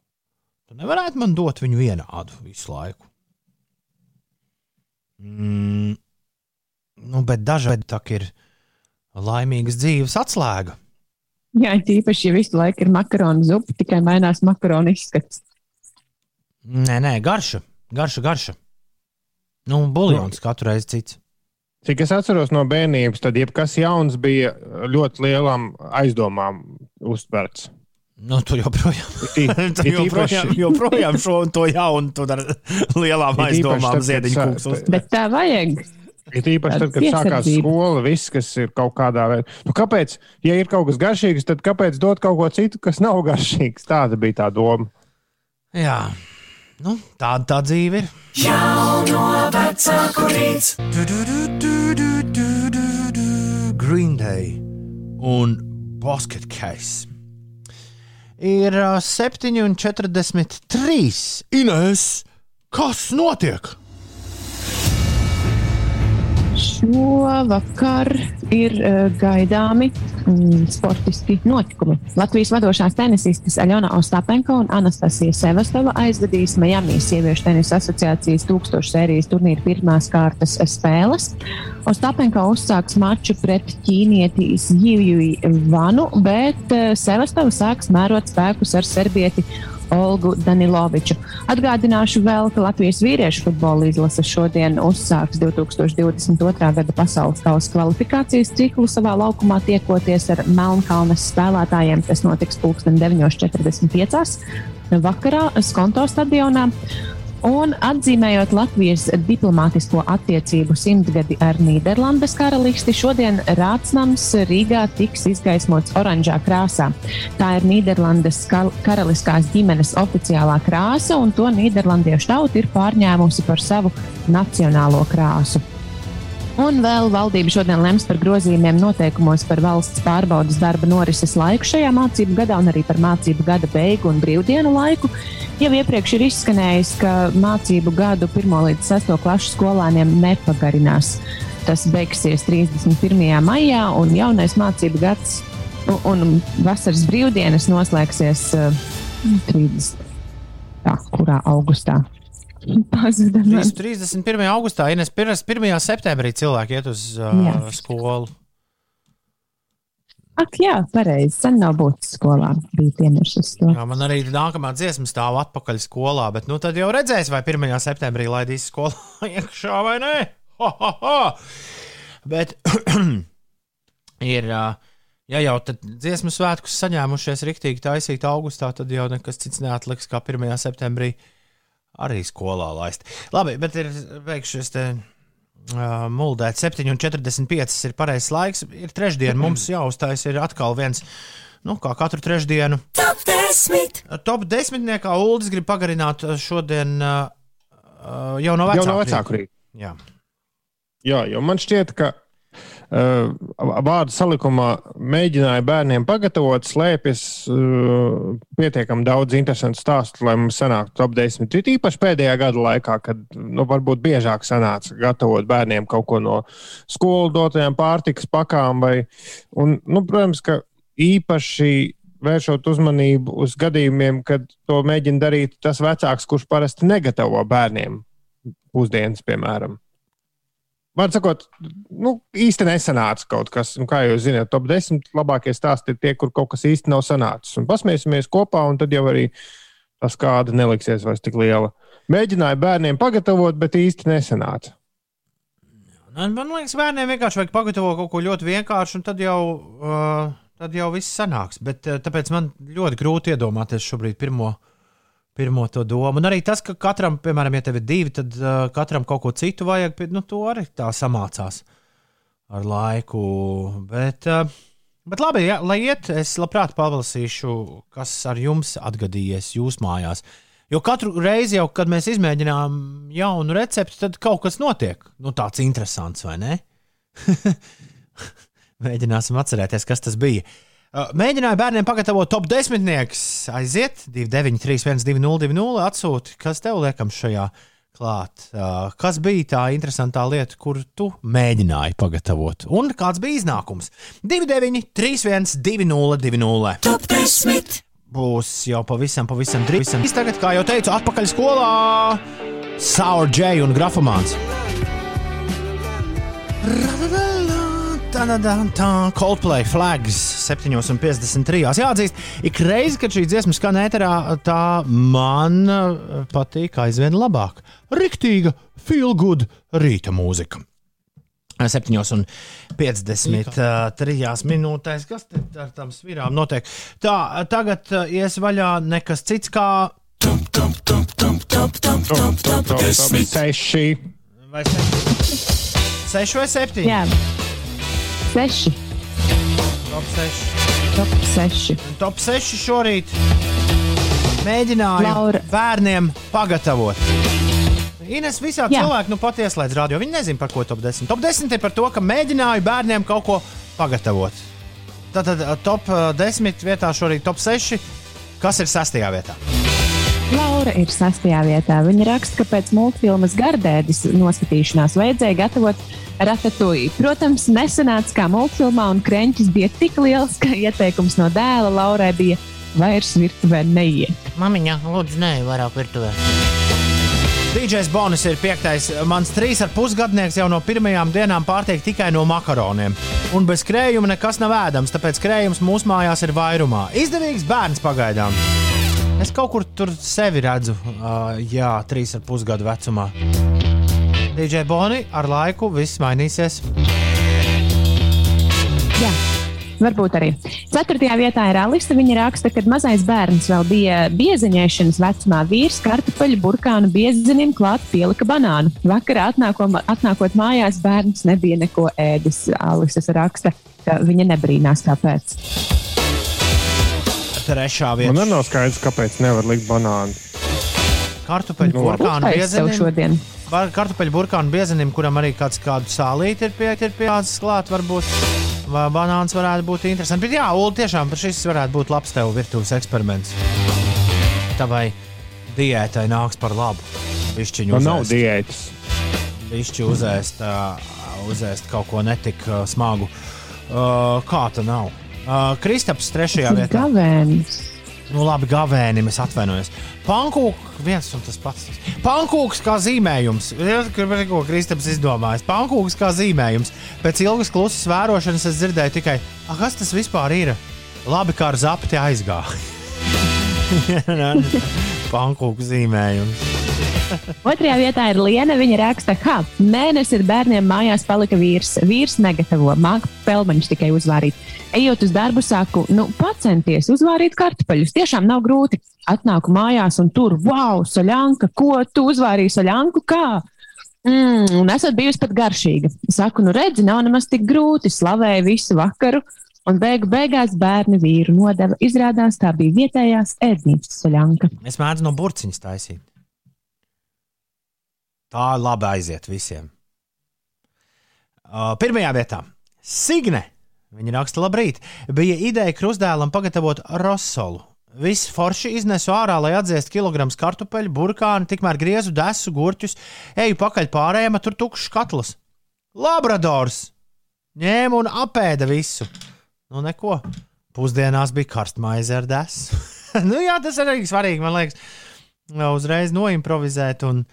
Tu nevarētu man dot viņu vienādu visu laiku. Mm, nu, bet dažādi tā ir laimīgas dzīves atslēga. Jā, tīpaši, ja visu laiku ir makaronu zupa, tikai mainās makaronu izskats. Nē, nē, garša, garša, garša. Nu, buļļons katru reizi cits. Cik es atceros no bērnības, tad jebkas jauns bija ļoti lielām aizdomām uztverts. Nu, tu joprojām, it joprojām, joprojām šo un to jaunu, tu ar lielām aizdomām tad, kad ziediņu sā- kūks. uz- Bet tā vajag. Ir īpaši tad, kad sākās skola, viss, kas ir kaut kādā veidā. Nu, kāpēc, ja ir kaut kas garšīgs, tad kāpēc dot kaut ko citu, kas nav garšīgs? Tāda bija tā doma. Jā, nu, tāda tā dzīve ir. Jauno vecāku rīts. Green Day un Basket Case. Ir uh, 7,43. Ines, kas notiek? Šovakar ir uh, gaidāmi mm, sportiski notikumi. Latvijas vadošās tenisistes Aļona Ostapenko un Anastasija Sevastova aizvadīs Miami Sieviešu tenisa asociācijas tūkstošu sērijas turnīra pirmās kārtas spēles. Ostapenko uzsāks maču pret ķīnieti Zivju Vanu, bet uh, Sevastova sāks mērot spēkus ar serbieti Olgu Daniloviču. Atgādināšu vēl, ka Latvijas vīriešu futbola izlase šodien uzsāks 2022. gada pasaules kausa kvalifikācijas ciklu savā laukumā, tiekoties ar Melnkalnes spēlētājiem. Tas notiks 9.45. vakarā Skonto stadionā. Un atzīmējot Latvijas diplomātisko attiecību simtgadi ar Nīderlandes karalisti, šodien Rātsnams Rīgā tiks izgaismots oranžā krāsā. Tā ir Nīderlandes karaliskās ģimenes oficiālā krāsa, un to Nīderlandiešu tauta ir pārņēmusi par savu nacionālo krāsu. Un vēl valdība šodien lems par grozījumiem noteikumos par valsts pārbaudas darba norises laiku šajā mācību gadā un arī par mācību gada beigu un brīvdienu laiku. Jau iepriekš ir izskanējis, ka mācību gadu 1 līdz 6 klašu skolēniem nepagarinās. Tas beigsies 31. maijā, un jaunais mācību gads un, vasaras brīvdienas noslēgsies uh, 30. Tā, kurā augustā? Pazuda. 31. augustā, Ines, 1. septembrī cilvēki iet uz uh, jā. skolu. Ak, jā, pareizi. Sen nav būtis skolā. Bija piemirsis to. Jā, man arī nākamā dziesma stāv atpakaļ skolā, bet nu tad jau redzēs, vai 1. septembrī laidīs skolā iekšā vai nē. Ha, ha, ha. Bet ir. Uh, Ja jau tādu dziesmu svētkus saņēmušies rīktīgi taisīt augustā, tad jau nekas cits neatliks kā 1. septembrī uh, arī skolā laist. Labi, bet ir beigšies te. Uh, muldēt 7,45 ir pareizais laiks. Ir trešdiena, mums jāuzstājas ir atkal viens, nu, kā katru trešdienu. Top 10! Top 10. kā Uldis grib pagarināt šodien uh, jau no vecāku, jau no vecāku rīta. Jā. Jā, jo man šķiet, ka vārdu salikumā mēģināja bērniem pagatavot, slēpjas uh, pietiekami daudz interesantu stāstu, lai mums sanāktu top 10. Ir īpaši pēdējā gada laikā, kad nu, varbūt biežāk sanāca gatavot bērniem kaut ko no skolu dotajām pārtikas pakām. Vai, un, nu, protams, ka īpaši vēršot uzmanību uz gadījumiem, kad to mēģina darīt tas vecāks, kurš parasti negatavo bērniem pusdienas, piemēram. Man sakot, nu, īsti nesanāca kaut kas. Un, kā jūs zināt, top 10 labākie stāsti ir tie, kur kaut kas īsti nav sanācis. Un pasmēsimies kopā, un tad jau arī tā skāda neliksies vairs tik liela. Mēģināju bērniem pagatavot, bet īsti nesanāca. Man liekas, bērniem vienkārši vajag pagatavot kaut ko ļoti vienkāršu, un tad jau, uh, tad jau viss sanāks. Bet, uh, tāpēc man ļoti grūti iedomāties šobrīd pirmo uh, pirmo to domu. Un arī tas, ka katram, piemēram, ja tev ir divi, tad uh, katram kaut ko citu vajag, nu, to arī tā samācās ar laiku. Bet, uh, bet labi, ja, lai iet, es labprāt palasīšu, kas ar jums atgadījies jūsu mājās. Jo katru reizi, jau, kad mēs izmēģinām jaunu recepti, tad kaut kas notiek. Nu, tāds interesants, vai ne? Mēģināsim atcerēties, kas tas bija. Uh, mēģināju bērniem pagatavot top 10. Aiziet, 293, 120, atsūti, kas tev liekams šajā klāt. Uh, kas bija tā interesantā lieta, kur tu mēģināji pagatavot? Un kāds bija iznākums? 293, 120, top 10. Būs jau pavisam, pavisam drīz. Tagad, kā jau teicu, atpakaļ skolā Sour J un Grafomāns. Radada! Coldplay flags 7,53. Jāatzīst, ik reizi, kad šī dziesma skan ēterā, tā man uh, patīk aizvien labāk. Riktīga, feel good rīta mūzika. 7,53 uh, minūtēs. Kas ar tām svirām notiek? Tā, tagad uh, ies vaļā nekas cits kā. Seši. Vai seši? Seši vai septiņi? Jā. Seši. Top 6. Top 6. Top 6 šorīt mēģināju Laura. bērniem pagatavot. Ines visā Jā. cilvēki nu pat ieslēdz radio. Viņi nezina, par ko top 10. Top 10 ir par to, ka mēģināju bērniem kaut ko pagatavot. Tātad top 10 vietā šorīt top 6. Kas ir sastajā vietā? Laura ir sastajā vietā. Viņa raksta, ka pēc multfilmas Gardēdis noskatīšanās vajadzēja gatavot ratatouille. Protams, nesenāca kā multfilmā, un krēķis bija tik liels, ka ieteikums no dēla Laurai bija vairs virtuvē neiet. Mamiņa, lūdzu, nē, vairāk virtuvē. DJs Bonis ir piektais. Mans trīs ar pusgadnieks jau no pirmajām dienām pārtiek tikai no makaroniem. Un bez krējuma nekas nav ēdams, tāpēc krējums mūsu mājās ir vairumā. Izdevīgs bērns pagaidām. Es kaut kur tur sevi redzu, uh, jā, trīs ar pusgadu vecumā. DJ Boni, ar laiku viss mainīsies. Jā. Varbūt arī. Ceturtajā vietā ir Alisa. Viņa raksta, ka mazais bērns vēl bija biezeņēšanas vecumā. Vīrs kartupeļu burkānu biezenim klāt pielika banānu. Vakarā atnāko, atnākot mājās, bērns nebija neko ēdis. Alisa raksta, ka viņa nebrīnās kāpēc. Trešā vieta. Man nav skaidrs, kāpēc nevar likt banānu. Kartupeļu Nu, burkānu biezenim. šodien. Kartupeļu burkānu biezenim, kuram arī kāds kādu sālīti ir, pie, ir pielicis klāt, varbūt. Vai banāns varētu būt interesants. Bet jā, Ulu, tiešām šis varētu būt labs tev virtuves eksperiments. Tavai diētai nāks par labu. Višķiņu Man nav uzēst. diētas. Višķi uzēst, uh, uzēst kaut ko netik uh, smagu. Uh, kā tā nav? Uh, Kristaps trešajā vietā. Gavēnis. Nu, labi, gavēnim es atvainojos. Pankūks, viens un tas pats. Pankūks kā zīmējums. Ko Kristaps izdomājis? Pankūks kā zīmējums. Pēc ilgas klusas vērošanas es dzirdēju tikai, ah, kas tas vispār ir? Labi, kā ar zapti aizgāja. Pankūks zīmējums. Otrajā vietā ir Liena. Viņa raksta, ka mēnesis ir bērniem mājās palika vīrs. Vīrs negatavo, māca pelmeņus tikai uzvārīt. Ejot uz darbu, saku, nu, pacenties uzvārīt kartupeļus. Tiešām nav grūti. Atnāku mājās un tur, wow, saļanka, ko tu uzvārīji saļanku? Kā? Mm, un esat bijusi pat garšīga. Saku, nu redzi, nav nemaz tik grūti. Slavēju visu vakaru. Un beigu beigās bērni vīru nodeva. Izrādās, tā bija vietējās ēdnīcas saļanka. Es mēdzu no burciņas taisīt. Tā labi aiziet visiem. Uh, pirmajā vietā - Signe. Viņa raksta, labrīt. Bija ideja krustdēlam pagatavot rosolu. Viss forši iznesu ārā, lai atdzēstu kilogramus kartupeļu, burkānu, tikmēr griezu desu, gurķus, eju pakaļ pārējiem, tur tukšs katls. Labradors! Ņēma un apēda visu. Nu, neko. Pusdienās bija karstmaize ar desu. nu, jā, tas arī svarīgi, man liekas. Uzreiz noimprovizēt un,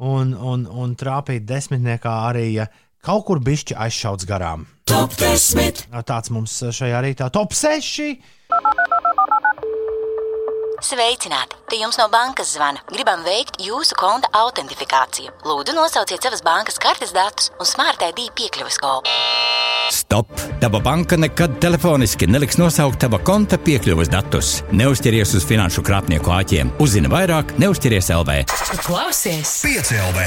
un, un, un trāpīt desmitniekā arī, ja kaut kur bišķi aizšauts garām. Top 10. Tāds mums šajā rītā top 6. Sveicināti! Te jums no bankas zvana. Gribam veikt jūsu konta autentifikāciju. Lūdzu, nosauciet savas bankas kartes datus un Smart ID piekļuves kodu. Stop! Tava banka nekad telefoniski neliks nosaukt tava konta piekļuves datus. Neuzķeries uz finanšu krāpnieku āķiem. Uzzini vairāk, neuzķeries LV. Klausies! 5 LV.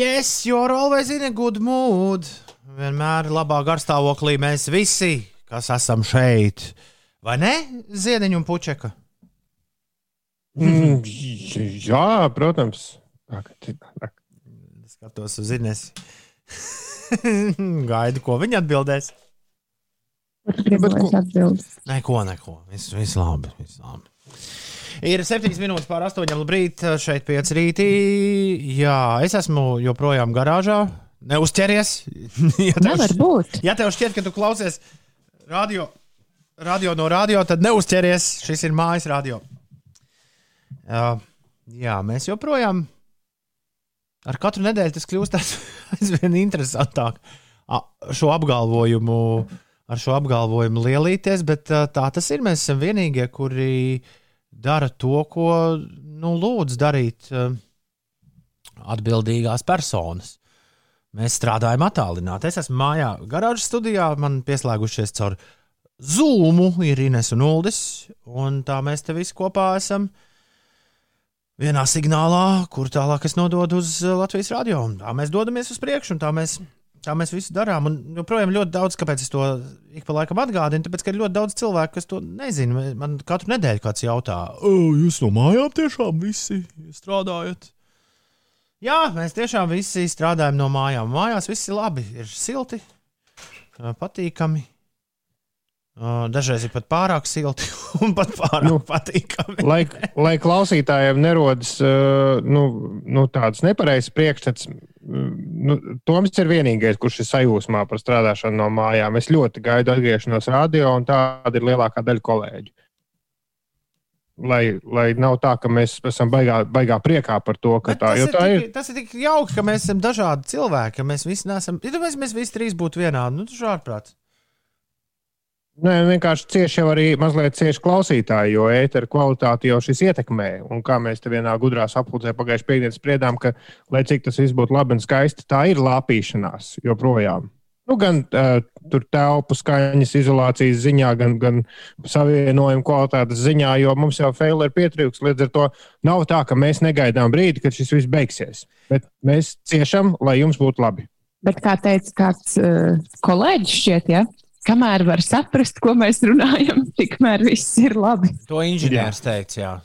Yes, you're always in a good mood. Vienmēr labā garstāvoklī mēs visi, kas esam šeit. Vai ne, Ziediņa un Puķeka? Mm, jā, protams. Skatos uz Inesi. Gaidu, ko viņa atbildēs. Gribu, lai es atbildu. Neko, neko. Viss, viss labi. Viss labi. Ir 7 minūtes pār 8. Labrīt, šeit 5 rītī. Jā, es esmu joprojām garāžā. Neuzķeries. ja tev Nevar būt. Ja tev šķiet, ka tu klausies radio, radio no radio, tad neuzķeries. Šis ir mājas radio. Uh, jā, mēs joprojām ar katru nedēļu tas kļūst aiz- aizvien interesantāk. Šo apgalvojumu, ar šo apgalvojumu lielīties, bet uh, tā tas ir. Mēs esam vienīgie, kuri dara to, ko nu, lūdz darīt uh, atbildīgās personas. Mēs strādājam attālināti. Es esmu mājā, garāžas studijā, man pieslēgušies caur Zoom, ir Ines un Uldis, un tā mēs te visi kopā esam vienā signālā, kur tālāk es nododu uz Latvijas radio. Un tā mēs dodamies uz priekšu, un tā mēs, tā mēs visu darām. Un joprojām ļoti daudz, kāpēc es to ik pa laikam atgādinu, tāpēc, ka ir ļoti daudz cilvēku, kas to nezina. Man katru nedēļu kāds jautā, jūs no mājām tiešām visi strādājat? Jā, mēs tiešām visi strādājam no mājām. Mājās viss ir labi, ir silti, patīkami. Dažreiz ir pat pārāk silti un pat pārāk nu, patīkami. lai, lai klausītājiem nerodas nu, nu, tāds nepareizs priekšstats, nu, Toms ir vienīgais, kurš ir sajūsmā par strādāšanu no mājām. Es ļoti gaidu atgriešanos radio, un tāda ir lielākā daļa kolēģu. Lai, lai nav tā, ka mēs esam baigā, baigā priekā par to, ka tā, Tas ir, tā ir. tik, tas ir tik jauki, ka mēs esam dažādi cilvēki, ka mēs visi nesam. Ja mēs, mēs visi trīs būtu vienādi, nu, tas ir ārprāts. Nē, vienkārši cieši jau arī mazliet cieši klausītāji, jo ēteru kvalitāti jau šis ietekmē. Un kā mēs te vienā gudrā sapulcē pagājušajā piekdienā spriedām, ka, lai cik tas viss būtu labi un skaisti, tā ir lāpīšanās joprojām. Nu, gan uh, telpu skaņas izolācijas ziņā, gan, gan savienojuma kvalitātes ziņā, jo mums jau fail ir pietrūks. Līdz ar to nav tā, ka mēs negaidām brīdi, kad šis viss beigsies. Bet mēs ciešam, lai jums būtu labi. Bet, kā teica kāds uh, kolēģis, šķiet, ja, kamēr var saprast, ko mēs runājam, tikmēr viss ir labi. To inženieris teica, jā.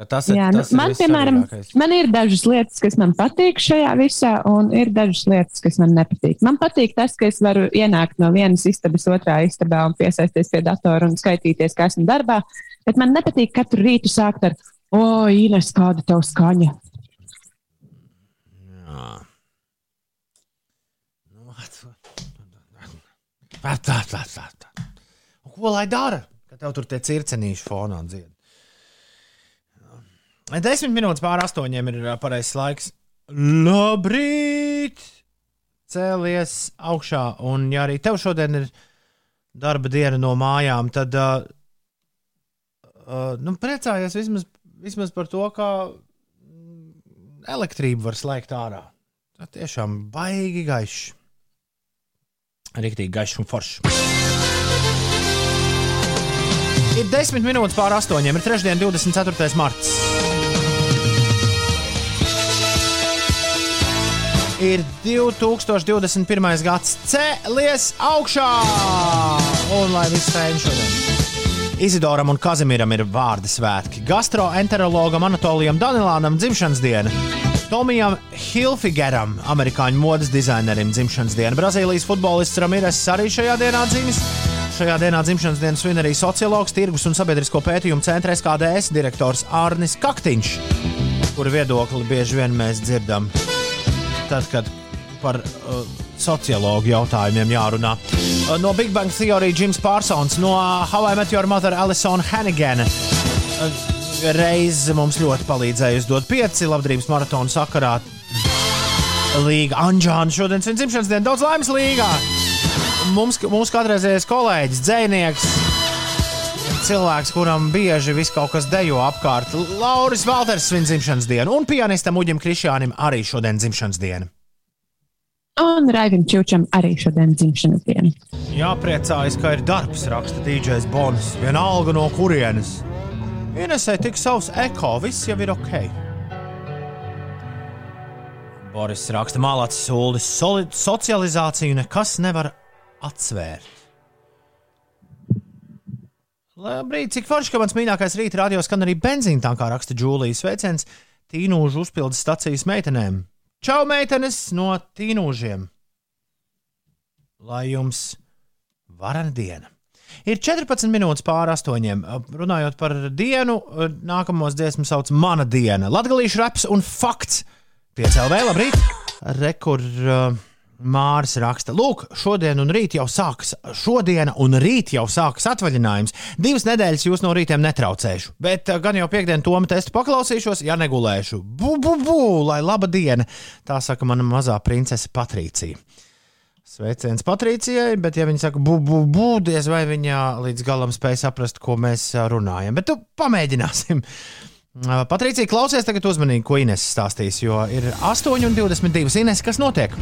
Ka Tas ir, Jā, nu, tas ir man, piemēram, man ir dažas lietas, kas man patīk šajā visā, un ir dažas lietas, kas man nepatīk. Man patīk tas, ka es varu ienākt no vienas istabas otrā istabā un piesaisties pie datora un skaitīties, kā esmu darbā. Bet man nepatīk katru rītu sākt ar, o, Ines, kāda tev skaņa. Tā, tā, tā, tā, tā. Ko lai dara? Ka tev tur tie circenīši fonā dzied. Desmit minūtes pār astoņiem ir pareizais laiks. Labrīt! Cēlies augšā, un ja arī tev šodien ir darba diena no mājām, tad uh, uh, nu, priecājies vismaz, vismaz par to, mm, elektrību var slēgt ārā. Tā tiešām baigi gaišs. Rīktīgi gaišs un foršs. Ir 10 minūtes pār 8. Ir trešdiena, 24. marts. Ir 2021. gads, cēlies augšā! Un lai viss fēni šodien. Izidoram un Kazimiram ir vārdu svētki. Gastroenterologam Anatolijam Danilānam dzimšanas diena. Tomijam Hilfigeram, amerikāņu modes dizainerim, dzimšanas diena. Brazīlijas futbolists Ramirez arī šajā dienā dzimis. Šajā dienā dzimšanas dienu svin arī sociologs, tirgus un sabiedrisko pētījumu centra SKDS direktors Arnis Kaktiņš, kura viedokli bieži vien mēs dzirdam. Tad, kad par uh, sociologu jautājumiem jārunā. Uh, no Big Bang Theory Jims Parsons, no uh, How I Met Your Mother Alison Hannigan. Uh, Reiz mums ļoti palīdzēja uzdot pieci labdarības maratonu sakarā. Līga Anģāna šodien svin dzimšanas dienu. Daudz laimes līgā! Mums, mums kādreizējais kolēģis, dzēnieks, cilvēks, kuram bieži viss kaut kas dejo apkārt. Lauris Valters svin dzimšanas dienu, un pianistam Uģim Krišjānim arī šodien dzimšanas diena. Un Raivim Čučam arī šodien dzimšanas diena. Jāpriecājas, ka ir darbs, raksta DJs Bonis. Vienalga no kurienes. Ienesē tik savs eko, viss jau ir ok. Boris raksta, mālāts sūdzes, socializāciju nekas nevar atsvērt. Labrīt, cik forši, ka mans mīļākais rīta radio skan arī benzīna tankā, raksta Džūlijas sveiciens tīnūžu uzpildes stacijas meitenēm. Čau, meitenes no tīnūžiem! Lai jums varana diena! Ir 14 minūtes pāri astoņiem. Runājot par dienu, nākamos dziesmu sauc Mana diena. Latvijas raps un fakts. Piecēlē, labrīt! Rekur uh, Māris raksta, lūk, šodien un rīt jau sākas, šodien un rīt jau sākas atvaļinājums. Divas nedēļas jūs no rītiem netraucēšu, bet gan jau piekdienu tomu testu paklausīšos, ja negulēšu. Bu, bu, bu, lai laba diena! Tā saka mana mazā princese Patricija. Sveiciens Patricijai, bet, ja viņa saka, bū, bū, diez vai viņa līdz galam spēj saprast, ko mēs runājam. Bet tu pamēģināsim. Patricija, klausies tagad uzmanīgi, ko Ines stāstīs, jo ir 8,22. Ines, kas notiek?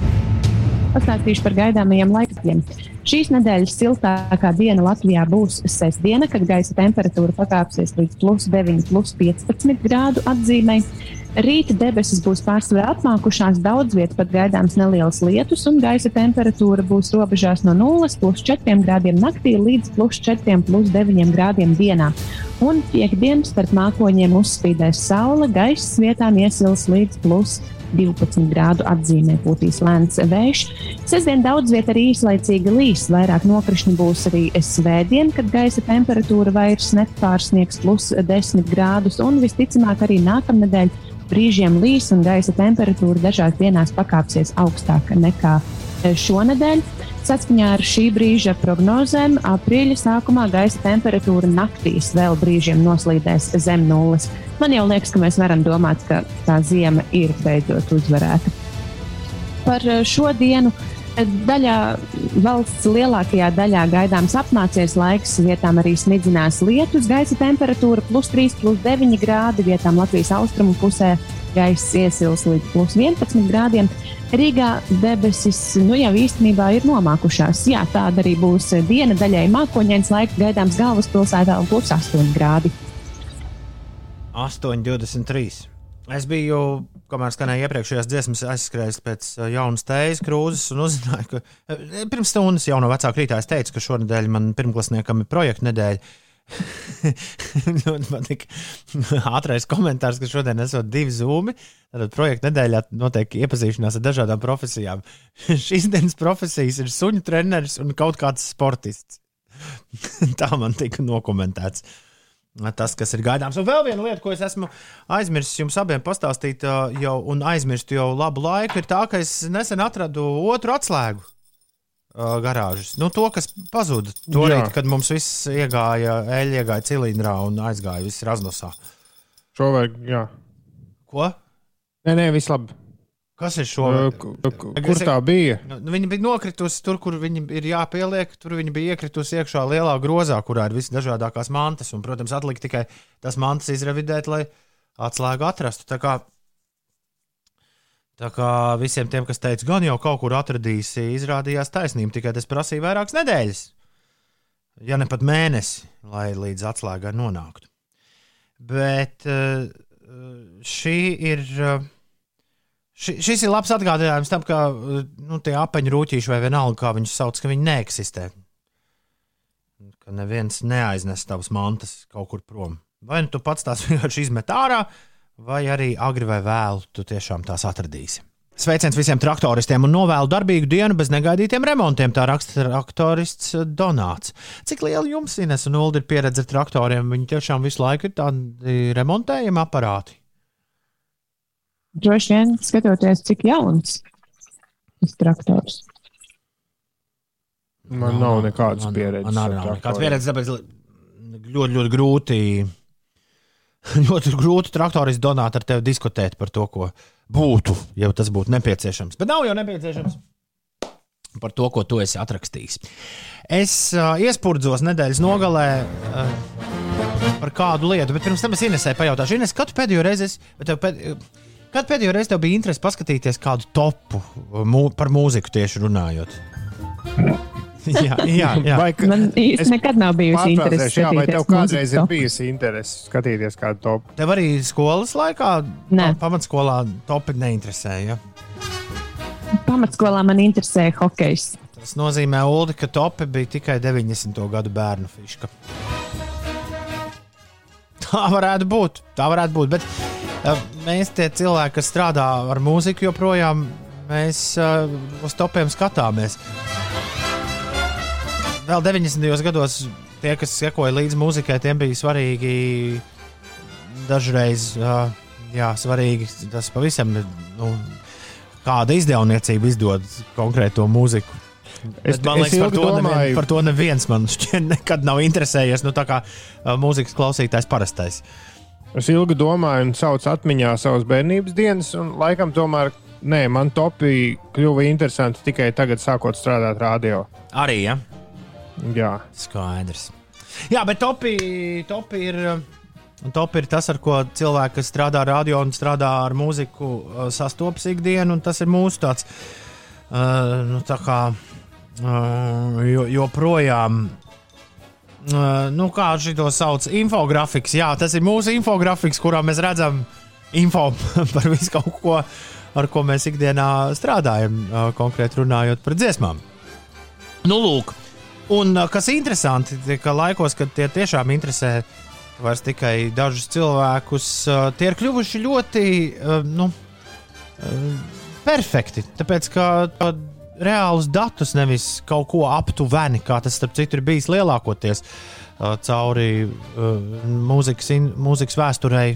Pastāstīšu par gaidāmajiem laikiem. Šīs nedēļas siltākā diena Latvijā būs sestdiena, kad gaisa temperatūra pakāpsies līdz plus 9, plus 15 grādu atzīmei. Rīta debesis būs pārsvarā apmākušās, daudz vietā pat gaidāms neliels lietus, un gaisa temperatūra būs robežās no 0 plus 4 grādiem naktī līdz plus 4 plus 9 grādiem dienā. Un piekdienas starp mākoņiem uzspīdēs saule, gaiss vietām iesils līdz plus 12 grādu atzīmē būtīs lēns vējš. Sestdien daudz vietā arī īslaicīgi līs, vairāk nokrišņi būs arī svētdien, kad gaisa temperatūra vairs nepārsniegs plus 10 grādus, un visticamāk arī nākamnedēļ brīžiem līs un gaisa temperatūra dažās dienās pakāpsies augstāk nekā šonadēļ. Saskaņā ar šī brīža prognozēm, aprīļa sākumā gaisa temperatūra naktīs vēl brīžiem noslīdēs zem nulles. Man jau liekas, ka mēs varam domāt, ka tā zima ir beidzot uzvarēta. Par eh, šo dienu Daļā valsts lielākajā daļā gaidāms apmācies laiks, vietām arī smidzinās lietus, gaisa temperatūra plus 3, plus 9 grādi, vietām Latvijas austrumu pusē gaiss iesils līdz plus 11 grādiem. Rīgā debesis nu, jau īstenībā ir nomākušās. Jā, tāda arī būs diena daļai mākoņdienas laika gaidāms galvaspilsētā plus 8 grādi. 8,23. Es biju, kamēr skanēja iepriekšējās dziesmas, aizskrējis pēc uh, jaunas tējas krūzes un uzzināju, ka uh, pirms stundas jau no vecāka rītā es teicu, ka šonadēļ man pirmklasniekam ir projekta nedēļa. Man tik ātrais komentārs, ka šodien esot divi zūmi. Tad projekta nedēļā notiek iepazīšanās ar dažādām profesijām. Šīs dienas profesijas ir suņu treneris un kaut kāds sportists. Tā man tika nokomentēts. Tas, kas ir gaidāms. Un vēl viena lieta, ko es esmu aizmirsis jums abiem pastāstīt, jau, un aizmirstu jau labu laiku, ir tā, ka es nesen atradu otru atslēgu garāžas. Nu, to, kas pazuda toreiz, kad mums viss iegāja, eļļa iegāja cilindrā un aizgāja viss raznosā. Šo vajag, jā. Ko? Nē, nē, viss labi. Kas ir šo? Kur tā bija? Nu, viņa bija nokritusi tur, kur viņa ir jāpieliek. Tur viņa bija iekritusi iekšā lielā grozā, kurā ir visdažādākās mantas. Un, protams, atlika tikai tas mantas izrevidēt, lai atslēgu atrastu. Tā kā, tā kā visiem tiem, kas teica, gan jau kaut kur atradīs, izrādījās taisnība. Tikai tas prasīja vairākas nedēļas, ja ne pat mēnesi, lai līdz atslēgai nonāktu. Bet šī ir. Ši, šis ir labs atgādinājums tam, ka nu, tie apaņu rūtīši vai vienalga, kā viņus sauc, ka viņi neeksistē. Ka neviens neaiznes tavas mantas kaut kur prom. Vai nu tu pats tās vienkārši izmet ārā, vai arī agri vai vēlu tu tiešām tās atradīsi. Sveiciens visiem traktoristiem un novēlu darbīgu dienu bez negaidītiem remontiem. Tā raksta traktorists Donāts. Cik liela jums, Ines un Ulu, ir pieredze ar traktoriem? Viņi tiešām visu laiku ir tādi remontējami aparāti. Droši vien skatoties, cik jauns tas traktors. Man nav nekādas pieredzes. Man nav nekādas pieredzes, tāpēc ļoti, ļoti grūti. Ļoti grūti traktoristi donāt ar tevi diskutēt par to, ko būtu, ja tas būtu nepieciešams. Bet nav jau nepieciešams par to, ko tu esi atrakstījis. Es uh, iespurdzos nedēļas nogalē uh, par kādu lietu, bet pirms tam es Inesai pajautāšu, Ines, kad pēdējo reizi es. Pēd, kad pēdējo reizi tev bija interese paskatīties kādu topu mū, par mūziku tieši runājot? jā, jā, jā. Vai, Man īsti nekad nav bijusi interese. Jā, vai tev kādreiz ir bijusi interese skatīties kādu topu? Tev arī skolas laikā, Nē. pa- pamatskolā, topi neinteresēja. Pamatskolā man interesēja hokejs. Tas nozīmē, Ulu, ka topi bija tikai 90. gadu bērnu fiška. Tā varētu būt. Tā varētu būt. Bet mēs, tie cilvēki, kas strādā ar mūziku, joprojām mēs uh, uz topiem skatāmies. Vēl 90. gados tie, kas sekoja līdzi mūzikai, tiem bija svarīgi dažreiz. Uh, jā, svarīgi tas pavisam. Nu, kāda izdevniecība izdod konkrēto mūziku. Es- Bet man liekas, par to, nevien, domāju- par to neviens man šķiet nekad nav interesējies. Nu, tā kā uh, mūzikas klausītājs parastais. Es ilgi domāju, un saucu atmiņā savas bērnības dienas, un laikam tomēr nē, man topi kļuva interesanti tikai tagad, sākot strādāt radio. Arī, ja? Jā. Skaidrs. Jā, bet topi, topi ir. uh, Top ir tas, ar ko cilvēki, kas strādā radio un strādā ar mūziku, uh, sastopas ikdienu, un tas ir mūsu tāds, uh, nu, tā kā, uh, jo, joprojām, uh, nu, kā šito sauc, infografiks. Jā, tas ir mūsu infografiks, kurā mēs redzam info par visu kaut ko, ar ko mēs ikdienā strādājam, uh, konkrēti runājot par dziesmām. Nu, lūk, un uh, kas interesanti, ka laikos, kad tie tiešām interesē vairs tikai dažus cilvēkus, tie ir kļuvuši ļoti nu, perfekti. Tāpēc, ka reālus datus, nevis kaut ko aptuveni, kā tas, starp citu, ir bijis lielākoties uh, cauri uh, mūzikas, in, mūzikas vēsturei.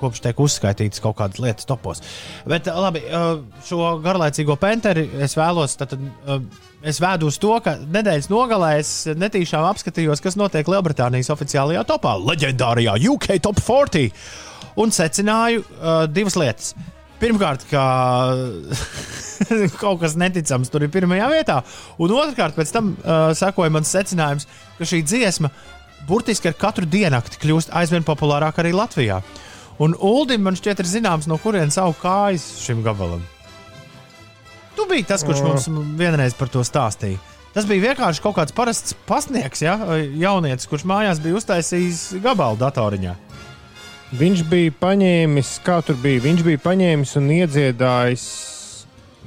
Kopš tiek uzskaitītas kaut kādas lietas topos. Bet, uh, labi, uh, šo garlaicīgo penteri es vēlos. Tad, uh, es vēdu uz to, ka nedēļas nogalē es netīšām apskatījos, kas notiek Lielbritānijas oficiālajā topā, leģendārajā UK Top 40. Un secināju uh, divas lietas. Pirmkārt, ka kaut kas neticams tur ir pirmajā vietā, un otrkārt, pēc tam uh, sekoja mans secinājums, ka šī dziesma burtiski ar katru diennakti kļūst aizvien populārāka arī Latvijā. Un Uldim man šķiet, ir zināms, no kurienes aug kājas šim gabalam. Tu biji tas, kurš mums vienreiz par to stāstīja. Tas bija vienkārši kaut kāds parasts pasniegs, ja? jaunietis, kurš mājās bija uztaisījis gabalu datoriņā. Viņš bija paņēmis, kā tur bija, viņš bija paņēmis un iedziedājis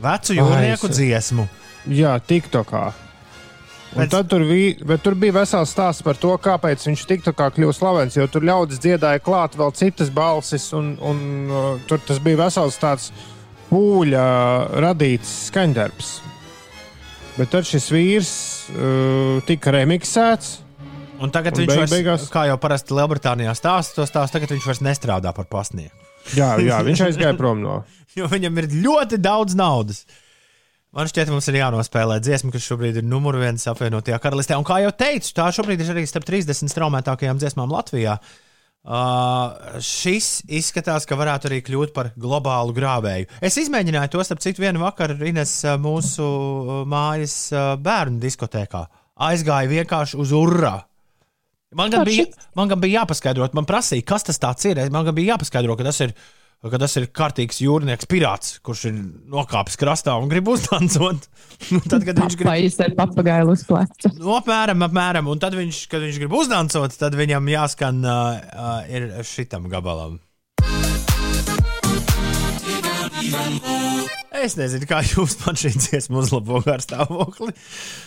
vecu jūrnieku Ai, es- dziesmu. Jā, TikTokā. Un tad tur, vi, bet tur bija vesels stāsts par to, kāpēc viņš TikTokā kļuva slavens. Jo tur ļaudis dziedāja klāt vēl citas balsis, un, un uh, tur tas bija vesels tāds pūļa radīts skaņdarbs. Bet tad šis vīrs uh, tika remiksēts. Un tagad Un viņš beig- vairs, beigās- kā jau parasti Lielbritānijā stāsta, to stāstu, tagad viņš vairs nestrādā par pasnieku. Jā, jā, viņš aizgāja prom no. Jo viņam ir ļoti daudz naudas. Man šķiet, mums ir jānospēlē dziesma, kas šobrīd ir numur viens apvienotajā karalistē. Un, kā jau teicu, tā šobrīd ir arī starp 30 straumētākajām dziesmām Latvijā. Uh, šis izskatās, ka varētu arī kļūt par globālu grāvēju. Es izmēģināju to, starp citu, vienu vakaru Ines uh, mūsu uh, mājas uh, bērnu diskotēkā. Aizgāju vienkārši uz urā. Man gan, bija, man gan bija jāpaskaidro, man prasīja, kas tas ir. Man gan bija jāpaskaidro, ka tas ir, ka tas ir kārtīgs jūrnieks, pirāts, kurš ir nokāpis krastā un grib uzdancot. Nu, tad, kad viņš grib ar papagailu uz pleca. Nu, apmēram, apmēram. Un tad, viņš, kad viņš grib uzdancot, tad viņam jāskan uh, uh, šitam gabalam. Es nezinu, kā jums man šī dziesma uzlabo garstāvokli.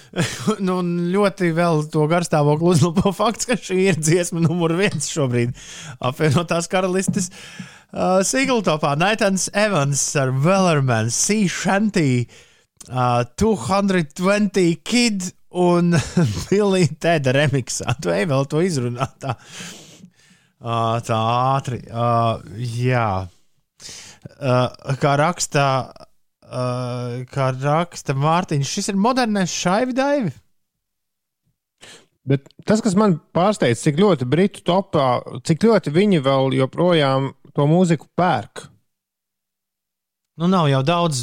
nu, ļoti vēl to garstāvokli uzlabo fakts, ka šī ir dziesma numur viens šobrīd apvienotās karalistes uh, Sīgultopā. Naitans Evans ar Wellerman, Sea Shanty, uh, 220 Kid un Billy Teda remixā. Tu ej vēl to izrunāt tā, uh, tā ātri. Uh, jā. Uh, kā raksta, uh, kā raksta Mārtiņš, šis ir modernais šaivdaivi. Bet tas, kas man pārsteidz, cik ļoti britu topā, cik ļoti viņi vēl joprojām to mūziku pērk. Nu, nav jau daudz.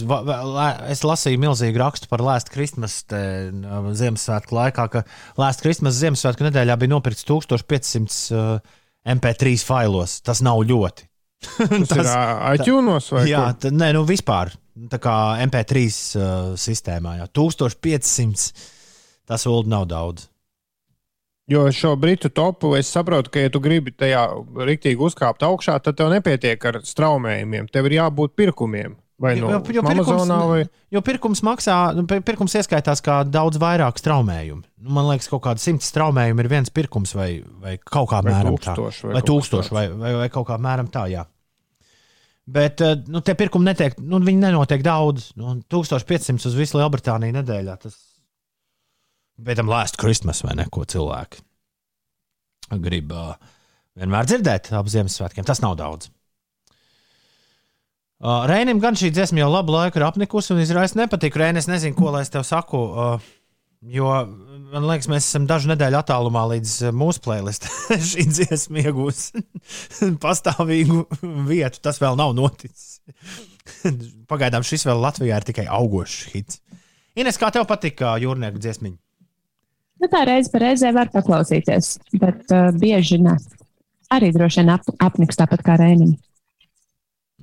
Es lasīju milzīgu rakstu par Last Christmas te, uh, Ziemassvētku laikā, ka Last Christmas Ziemassvētku nedēļā bija nopirkts 1500 uh, MP3 failos. Tas nav ļoti. Tas, tas ir iTunes vai Jā, tad, nē, nu vispār. Tā kā MP3 uh, sistēmā. Jā. 1500. Tas vēl nav daudz. Jo šo britu topu es saprotu, ka, ja tu gribi tajā rīktīgi uzkāpt augšā, tad tev nepietiek ar straumējumiem. Tev ir jābūt pirkumiem. Vai no Amazonā vai jo pirkums maksā, nu, pir- pirkums ieskaitās kā daudz vairāk straumējumu. Nu, man liekas, kaut kāda simts straumējumu ir viens pirkums vai, vai kaut kā Vai mēram tūkstoši tā. vai Vai tūkstoši vai, vai, vai kaut kā mēram tā, jā. Bet eh, nu, tie pirkumi netiek, nu, viņi nenotiek daudz. Nu, 1500 uz visu Lielbritāniju nedēļā. Tas bet tam lēst Christmas vai ne, ko cilvēki grib uh, vienmēr dzirdēt ap Ziemassvētkiem. Tas nav daudz. Uh, Reinim gan šī dziesma jau labu laiku ir apnikusi un izraisa nepatīk. Reini, es nezinu, ko lai es tev saku. Uh, jo man liekas, mēs esam dažu nedēļu attālumā līdz uh, mūsu playlistam. šī dziesma iegūs pastāvīgu vietu. Tas vēl nav noticis. Pagaidām šis vēl Latvijā ir tikai augošs hits. Ines, kā tev patīk uh, jūrnieku dziesmiņa? Nu, tā reize par reizē var paklausīties, bet uh, bieži ne. Arī droši vien ap, apniks tāpat kā Rēnim.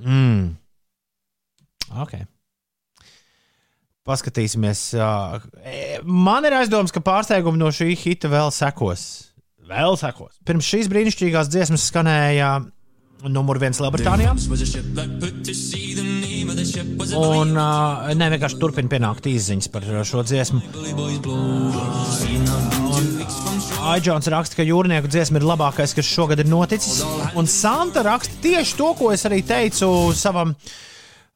Mm. Ok. Paskatīsimies. e, Man ir aizdoms, ka pārsteigumi no šī hita vēl sekos. Vēl sekos. Pirms šīs brīnišķīgās dziesmas skanēja numur viens Lielbritānijā. Un uh, ne vienkārši turpina pienākt īsiņas par šo dziesmu. Aģents raksta, ka jūrnieku dziesma ir labākais, kas šogad ir noticis. Un Santa raksta tieši to, ko es arī teicu savam, uh,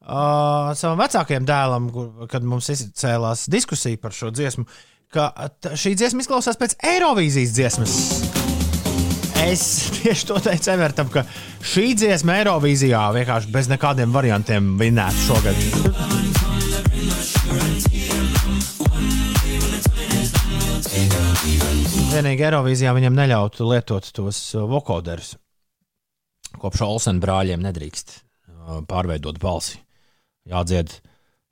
savam vecākajam dēlam, kad mums izcēlās diskusija par šo dziesmu. Ka šī dziesma izklausās pēc Eirovīzijas dziesmas. Es tieši to teicu Evertam, ka šī dziesma Eirovīzijā vienkārši bez nekādiem variantiem vinētu šogad. Vienīgi Eirovīzijā viņam neļautu lietot tos uh, vokoderus. Kopš Olsen brāļiem nedrīkst uh, uh, pārveidot balsi. Jādzied,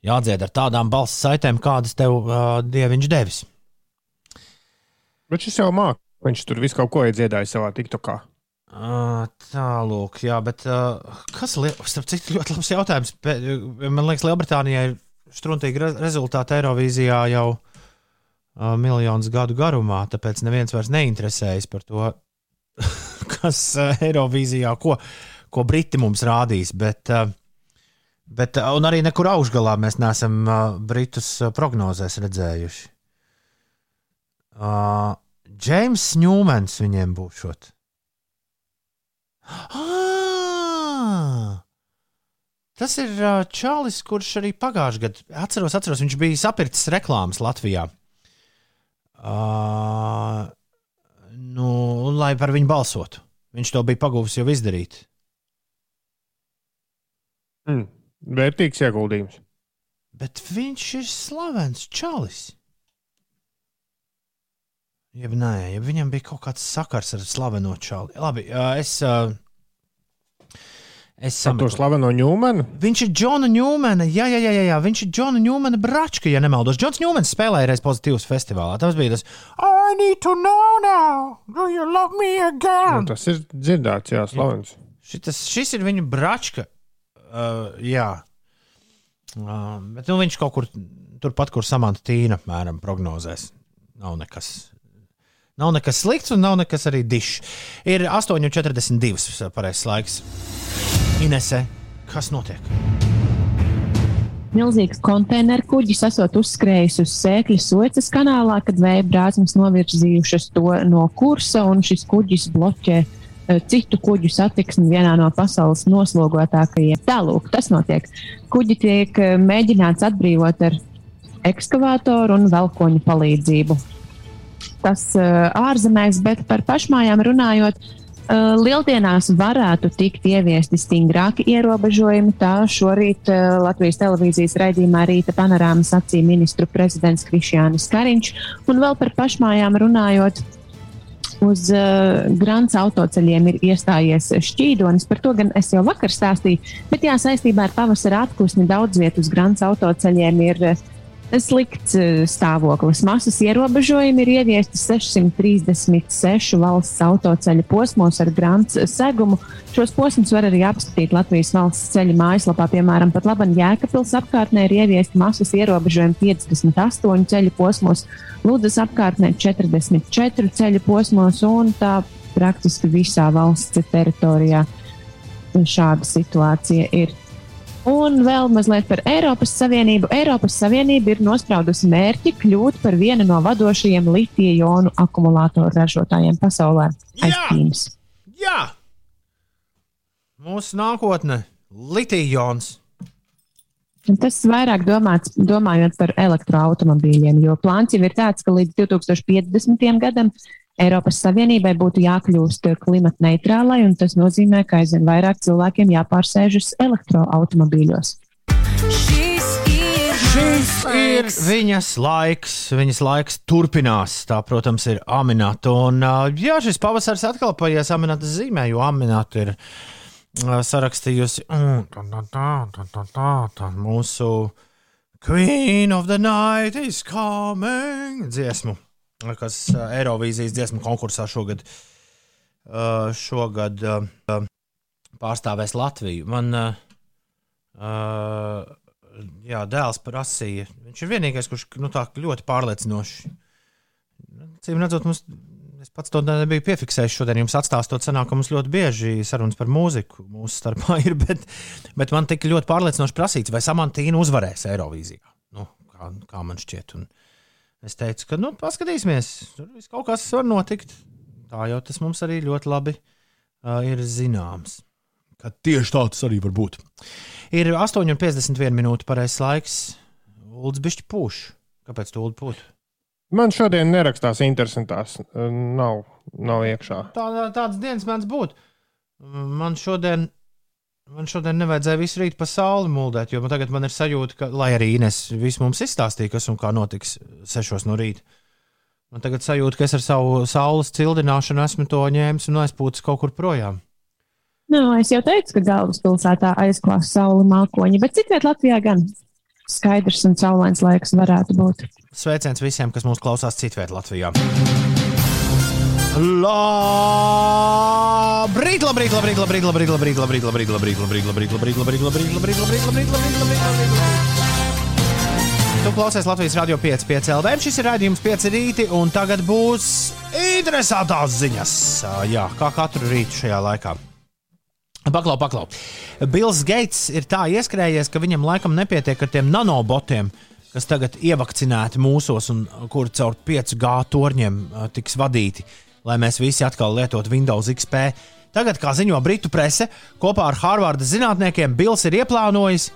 jādzied ar tādām balss saitēm, kādas tev uh, dieviņš devis. Bet šis jau mākslinieks. Viņš tur visu kaut ko iedziedāja savā TikTokā. Uh, Tālāk, jā, bet uh, kas ir ļoti labs jautājums? Man liekas, Lielbritānijai ir struntīgi re rezultāti Eirovīzijā jau uh, miljonus gadu garumā, tāpēc neviens vairs neinteresējas par to, kas Eirovīzijā, ko, ko Briti mums rādīs. Bet, uh, bet, un arī nekur augšgalā mēs neesam uh, Britus uh, prognozēs redzējuši. Uh, Džeims Ņūmens viņiem būs šot. Ah! Tas ir uh, Čālijs, kurš arī pagājušajā gadā, atceros, atceros, viņš bija sapircis reklāmas Latvijā. Uh, nu, lai par viņu balsotu. Viņš to bija pagūvis jau izdarīt. Mm. Vērtīgs ieguldījums. Bet viņš ir slavens Čālijs. Jeb nē, ja viņam bija kaut kāds sakars ar slaveno Čāli. Labi, es. Es Ar to slaveno ņūmenu? Viņš ir Džona Ņūmena. Jā, jā, jā, jā, jā. viņš ir Džona Ņūmena bračka, ja nemaldos. Džons Ņūmens spēlēja reiz pozitīvas festivālā. Tas bija tas. I need to know now. Do you love me Nu, again? tas ir dzirdēts, jā, slavens. Šitas, šis ir viņa bračka. Uh, jā. Uh, bet nu, viņš kaut kur turpat, kur samanta tīna, apmēram, prognozēs. Nav nekas. Nav nekas slikts un nav nekas arī dišs. Ir 8,42 pareizais laiks. Inese, kas notiek? Milzīgs konteineru kuģis esot uzskrējis uz sēkļu Suecas kanālā, kad vēja brāzmas novirzījušas to no kursa, un šis kuģis bloķē eh, citu kuģu satiksmi vienā no pasaules noslogotākajiem. Tālūk, tas notiek. Kuģi tiek eh, mēģināts atbrīvot ar ekskavātoru un velkoņu palīdzību. Tas uh, ārzemēs, bet par pašmājām runājot, lieldienās varētu tikt ieviesti stingrāki ierobežojumi. Tā šorīt Latvijas televīzijas raidījumā Rīta panorāma sacīja ministru prezidents Krišjānis Kariņš. Un vēl par pašmājām runājot, uz uh, grāmatas autoceļiem ir iestājies šķīdonis. Par to gan es jau vakar stāstīju, bet jā, saistībā ar pavasara atpūsni daudz vietu uz grāmatas autoceļiem ir uh, slikts uh, stāvoklis. Masas ierobežojumi ir ieviesti 636 valsts autoceļa posmos ar grāmatas segumu. Šos posmus var arī apskatīt Latvijas valsts ceļa mājaslapā. Piemēram, pat Laban Jēkabils apkārtnē ir ieviesti masas ierobežojumi 58 ceļu posmos, Lūdzas apkārtnē 44 ceļu posmos un tā praktiski visā valsts teritorijā. Šāda situācija ir. Un vēl mazliet par Eiropas Savienību. Eiropas Savienība ir nospraudusi mērķi kļūt par vienu no vadošajiem litiju-jonu akumulātoru ražotājiem pasaulē aiz Ķīnas. Jā! Mūsu nākotne - litijons. Un Tas vairāk domāts, domājot par elektroautomobīļiem, jo plāns jau ir tāds, ka līdz 2050. gadam Eiropas Savienībai būtu jākļūst klimata neitrālai, un tas nozīmē, ka aizvien vairāk cilvēkiem jāpārsēžas elektroautomobīļos. Šis ir viņas laiks, viņas laiks turpinās. Tā, protams, ir Aminata. Un, jā, šis pavasaris atkal paies Aminatas zīmē, jo Aminata ir sarakstījusi tā, tā, tā, tā, tā, mūsu Queen of the Night is coming dziesmu, kas ā, Eirovīzijas dziesmu konkursā šogad, ā, šogad ā, pārstāvēs Latviju. Man, jā, dēls prasīja. Viņš ir vienīgais, kurš nu, tā ļoti pārliecinoši. Cīm redzot, mums, es pats to nebiju piefiksējis šodien. Jums atstāstot, sanāk, ka mums ļoti bieži sarunas par mūziku mūsu starpā ir, bet, bet man tika ļoti pārliecinoši prasīts, vai Samantīna uzvarēs Eirovīzijā. Nu, kā, kā man šķiet. Un es teicu, ka nu, paskatīsimies, tur viss kaut kas var notikt. Tā jau tas mums arī ļoti labi uh, ir zināms. Ka tieši tā tas arī var būt. Ir 8,51 minūte pareizais laiks. Ulds bišķi pūš. Kāpēc tu uldi pūti? Man šodien nerakstās interesantās. Nav, nav iekšā. Tā, tādas dienas mēdz būt. Man šodien, man šodien nevajadzēja visu rītu pa sauli muldēt, jo man tagad man ir sajūta, ka, lai arī Ines visu mums izstāstīja, kas un kā notiks sešos no rīta. Man tagad sajūta, ka es ar savu saules cildināšanu esmu to ņēmis un aizpūtis kaut kur projām. Nu, es jau teicu, ka galvaspilsētā aizklās saule mākoņi, bet citviet Latvijā gan skaidrs un saulains laiks varētu būt. Sveiciens visiem, kas mūs klausās citvietā Latvijā. Labrīt, labrīt, labrīt, labrīt, labrīt, labrīt, labrīt, labrīt, labrīt, labrīt, labrīt, labrīt, labrīt, labrīt, labrīt, labrīt, labrīt, labrīt, labrīt. Tu klausies Latvijas Rādio 5, 5 LV. Šis ir raidījums 5 rīti, un tagad būs interesantās ziņas. Jā, kā katru rītu šajā laikā. Paklau, paklau. Bills Gates ir tā ieskrējies, ka viņam laikam nepietiek ar tiem nanobotiem, kas tagad ievakcinēti mūsos un kuri caur 5G torņiem uh, tiks vadīti, lai mēs visi atkal lietotu Windows XP. Tagad, kā ziņo Britu prese, kopā ar Harvarda zinātniekiem Bills ir ieplānojis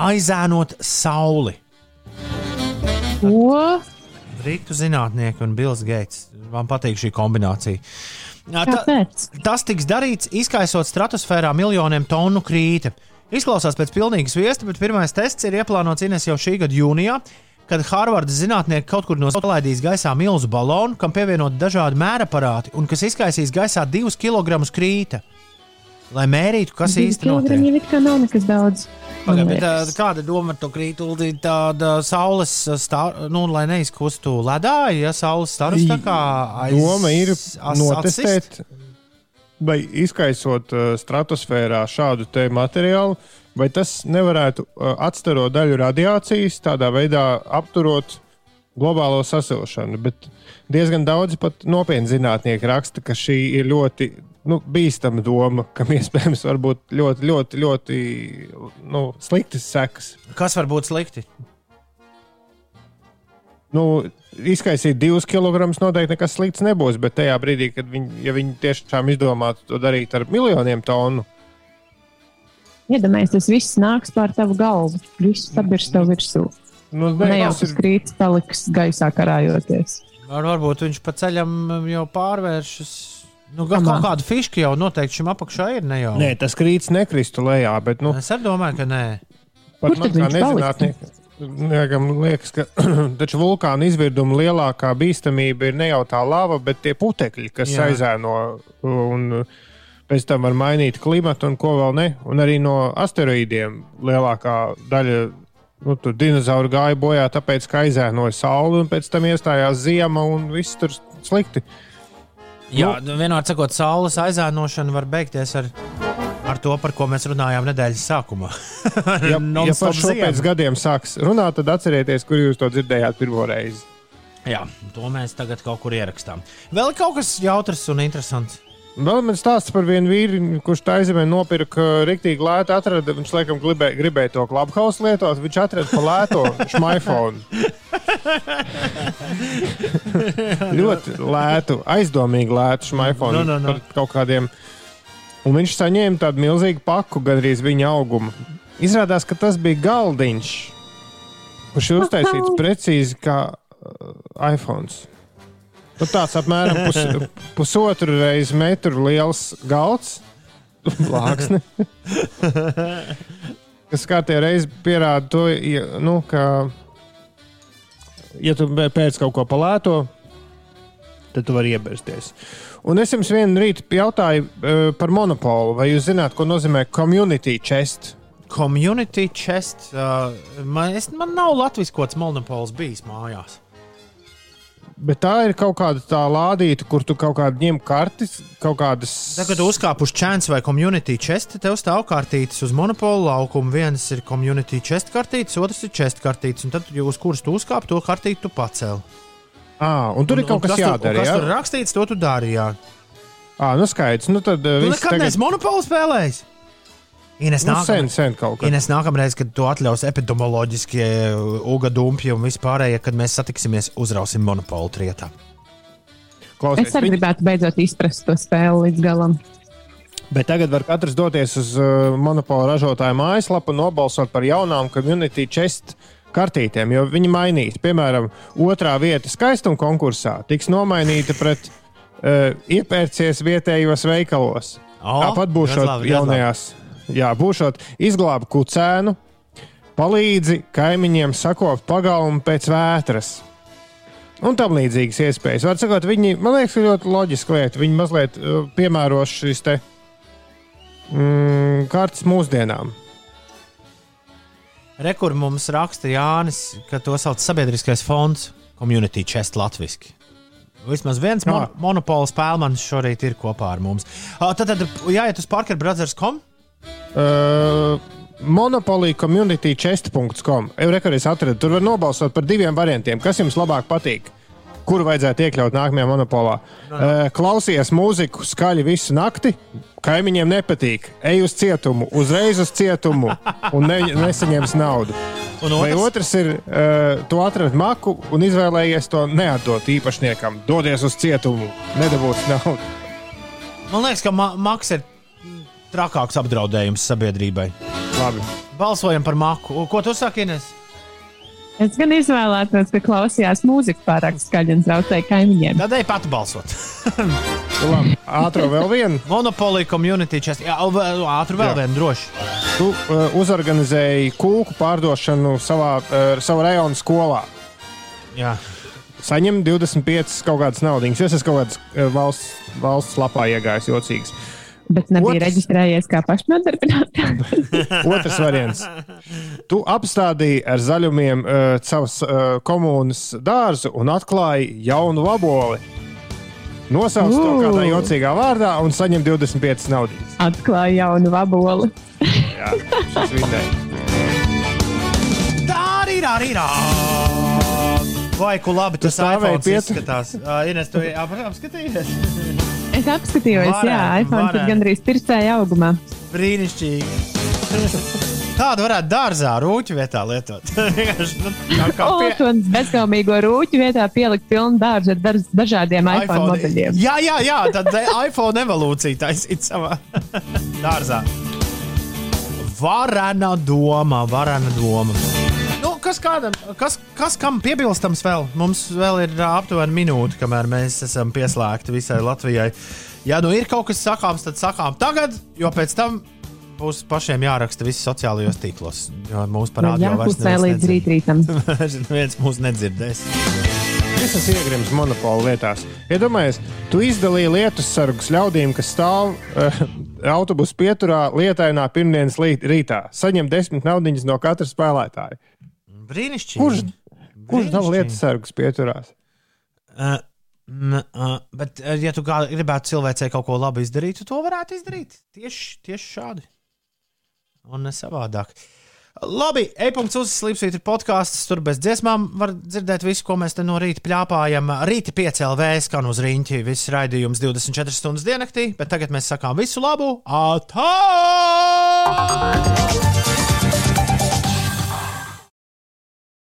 aizēnot sauli. Ko? Britu zinātnieki un Bills Gates. Man patīk šī kombinācija. Kāpēc? tas tiks darīts, izkaisot stratosfērā miljoniem tonu krīta. Izklausās pēc pilnīgas viesta, bet pirmais tests ir ieplānots Ines jau šī gada jūnijā, kad Harvardas zinātnieki kaut kur no palaidīs gaisā milzu balonu, kam pievienot dažādi mēraparāti un kas izkaisīs gaisā divus kilogramus krīta. Lai mērītu, kas īsti notiek. Viņam it kā nav nekas daudz. Pagaid, bet, ā, kāda doma ar to krītuli? Tāda saules stāra, nu, lai neizkustu ledā, ja saules stāras tā kā aiz. Doma ir notestēt, vai izkaisot uh, stratosfērā šādu te materiālu, vai tas nevarētu atstarot daļu radiācijas, tādā veidā apturot globālo sasilšanu. Bet diezgan daudzi pat nopietni zinātnieki raksta, ka šī ir ļoti nu, bīstama doma, kam iespējams var būt ļoti, ļoti, ļoti nu, sliktas sekas. Kas var būt slikti? Nu, izkaisīt divus kilogramus noteikti nekas slikts nebūs, bet tajā brīdī, kad viņi, ja viņi tiešām izdomātu to darīt ar miljoniem tonu, Iedomājieties, tas viss nāks pār tavu galvu. Viss sabirs tev virsū. Nu, ne jau tas krīts paliks gaisā karājoties. Var, varbūt viņš pa ceļam jau pārvēršas. Nu, kā, Kamā? kaut kāda fiška jau noteikti šim apakšā ir. Ne jau. Nē, tas krīts nekristu lejā, bet nu, Es domāju, ka nē. pat Kur man tad kā nezinātniekam Niekam liekas, ka taču vulkāna izvirduma lielākā bīstamība ir ne jau tā lava, bet tie putekļi, kas Jā. aizēno un pēc tam var mainīt klimatu un ko vēl ne. Un arī no asteroīdiem lielākā daļa nu, tur dinozauri gāja bojā, tāpēc, ka aizēnoja sauli un pēc tam iestājās ziema un viss tur slikti. Jā, nu, vienmēr sakot, saules aizēnošana var beigties ar, ar to, par ko mēs runājām nedēļas sākumā. Ja, ja par šo ziema. pēc gadiem sāks runāt, tad atcerieties, kur jūs to dzirdējāt pirmo reizi. Jā, to mēs tagad kaut kur ierakstām. Vēl kaut kas jautrs un interesants. Vēl man stāsta par vienu vīru, kurš tā aizemē nopirka rīktīgi lētu. Atrada, viņš laikam gribēja, gribēja to klubhausu lietot. Viņš atrada pa lēto šmaifonu. ļoti lētu, aizdomīgi lētu šmaifonu. Nu, nu, nu. Par kaut kādiem. Un viņš saņēma tādu milzīgu paku, gandrīz viņa auguma. Izrādās, ka tas bija galdiņš, kurš ir uztaisīts precīzi kā uh, iPhone. Nu, tāds apmēram pus, pusotru reizi metru liels galds, plāksne. kas kārtībā reizē pierāda to, nu, ka, ja tu pēc kaut ko palēto, tad tu vari iebirsties. Un es jums vienu rītu jautāju uh, par monopolu. Vai jūs zināt, ko nozīmē community chest? Community chest. Uh, man, es, man nav kāds monopols bijis mājās. Bet tā ir kaut kāda tā lādīta, kur tu kaut kādā ņem kartes, kaut kādas. Tagad, kad uzkāp uz chance vai community chest, tev stāv kartītes uz monopolu laukumu. Viens ir community chest kartītes, otrs ir chest kartītes. Un tad, uz kuras tu uzkāp, to kartīti tu pacēli. À, un tur un, ir kaut kas tur- jādara. Kas ja? tur rakstīts, to tu dari. Jā. À, nu skaidrs. Nu tad Tu viss nekad neesi monopolu spēlējis. Ines Nu, nākam- sen, sen. Ines nākamreiz, kad to atļaus epidemioloģiskie uga dumpji un vispārējie, kad mēs satiksimies, uzrausim monopolu trietā. Klausies, Es arī viņi- gribētu beidzot izprast to spēli līdz galam. Bet tagad var katrs doties uz uh, monopola ražotāja mājaslapu un nobalsot par jaunām community chest kartītēm, jo viņi mainīs. Piemēram, otrā vieta skaistuma konkursā tiks nomainīta pret uh, iepērcies vietējos veikalos. O, Tāpat būs ļoti jaunajās, jā, būšot izglābt kucēnu, palīdzi kaimiņiem sakopt pagalmu pēc vētras. Un tam līdzīgas iespējas. Var sakot, viņi, man liekas, ir ļoti loģiska lieta. Viņi mazliet uh, piemēros šīs te mm, kārtas mūsdienām. Rekur mums raksta Jānis, ka to sauc sabiedriskais fonds, Community Chest Latvijasiski. Vismaz viens mon monopola spēlmanis šorīt ir kopā ar mums. Uh, tad, tad jāiet uz parkerbrothers.com. Uh, Monopoly community chest.com. Eurekorīs atradu. Tur var nobalsot par diviem variantiem. Kas jums labāk patīk? Kuru vajadzētu iekļaut nākamajā monopolā? Uh, klausies mūziku skaļi visu nakti. Kaimiņiem nepatīk. Ej uz cietumu, uzreiz uz cietumu un ne, nesaņems naudu. Un Vai otrs ir, uh, tu atradi maku un izvēlējies to neatdot īpašniekam. Dodies uz cietumu, nedabūs naudu. Man liekas, ka ma maks ir trakāks apdraudējums sabiedrībai. Labi. Balsojam par maku. Ko tu saki, Ines? Es gan izvēlētos, ka klausījās mūziku pārāk skaļi un traucēja kaimiņiem. Tad ej pati balsot. Labi, ātrāk vēl vienu. Monopoly community chest. Jā, vēl- ātri vēl vienu droši. Tu uh, uzorganizēji kūku pārdošanu savā, uh, savā rajona skolā. Jā. Saņem 25 kaut kādas naudas. Es esmu kaut kādas uh, valsts, valsts lapā iegājis jocīgs. Bet nebija Otrs- reģistrējies kā pašnodarbināts. Otrs variants. Tu apstādīji ar zaļumiem uh, savas uh, komunas dārzu un atklāji jaunu vaboli. Nosauc to kādā jocīgā vārdā un saņem 25 naudas. Atklāja jaunu vaboli. Jā, šis vinnēja. Tā arī ir arī. Vai ku labi tas iPhone izskatās? Uh, Ines, tu ap- apskatījies? Es apskatījos, jā, Varētu, iPhone ir varētu. gandrīz pircēja augumā. Brīnišķīgi. Tādu varētu dārzā, rūķu vietā lietot. Nu, tā kā pie- to bezgalīgo rūķu vietā pielikt pilnu dārzu ar dažādiem iPhone, iPhone modeļiem. Jā, jā, jā, tad eh, iPhone evolūcija taisīt savā dārzā. Varena doma, varena doma. Nu, kas, kādam, kas, kas kam piebilstams vēl? Mums vēl ir aptuveni minūte, kamēr mēs esam pieslēgti visai Latvijai. Ja nu ir kaut kas sakāms, tad sakām tagad, jo pēc tam būs pašiem jāraksta viss sociālajos tīklos. Jo mūsu parādījā vairs Jāklusē līdz rītrītam. Vairs neviens mūs nedzirdēs. Es esmu iegrimis monopolu lietās. Iedomājieties, tu izdalīji lietus sargus ļaudīm, kas stāv uh, autobusu pieturā lietainā pirmdienas rītā. Saņem desmit naudiņas no katra spēlētāja. Brīnišķīgi. Kurš, kurš dala lietus sargus pieturās? Uh, m, uh, bet, uh, ja tu gribētu cilvēcei kaut ko labu izdarīt, tu to varētu izdarīt tieši, tieši šādi. Un ne savādāk. Labi, e-punkts uzslīpsvīt ir podkāsts. Tur bez dziesmām var dzirdēt visu, ko mēs te no rīta plāpājam. Rīta 5 LV skan uz rīņķi. Viss raidījums 24 stundas diennaktī, bet tagad mēs sakām visu labu! Atā!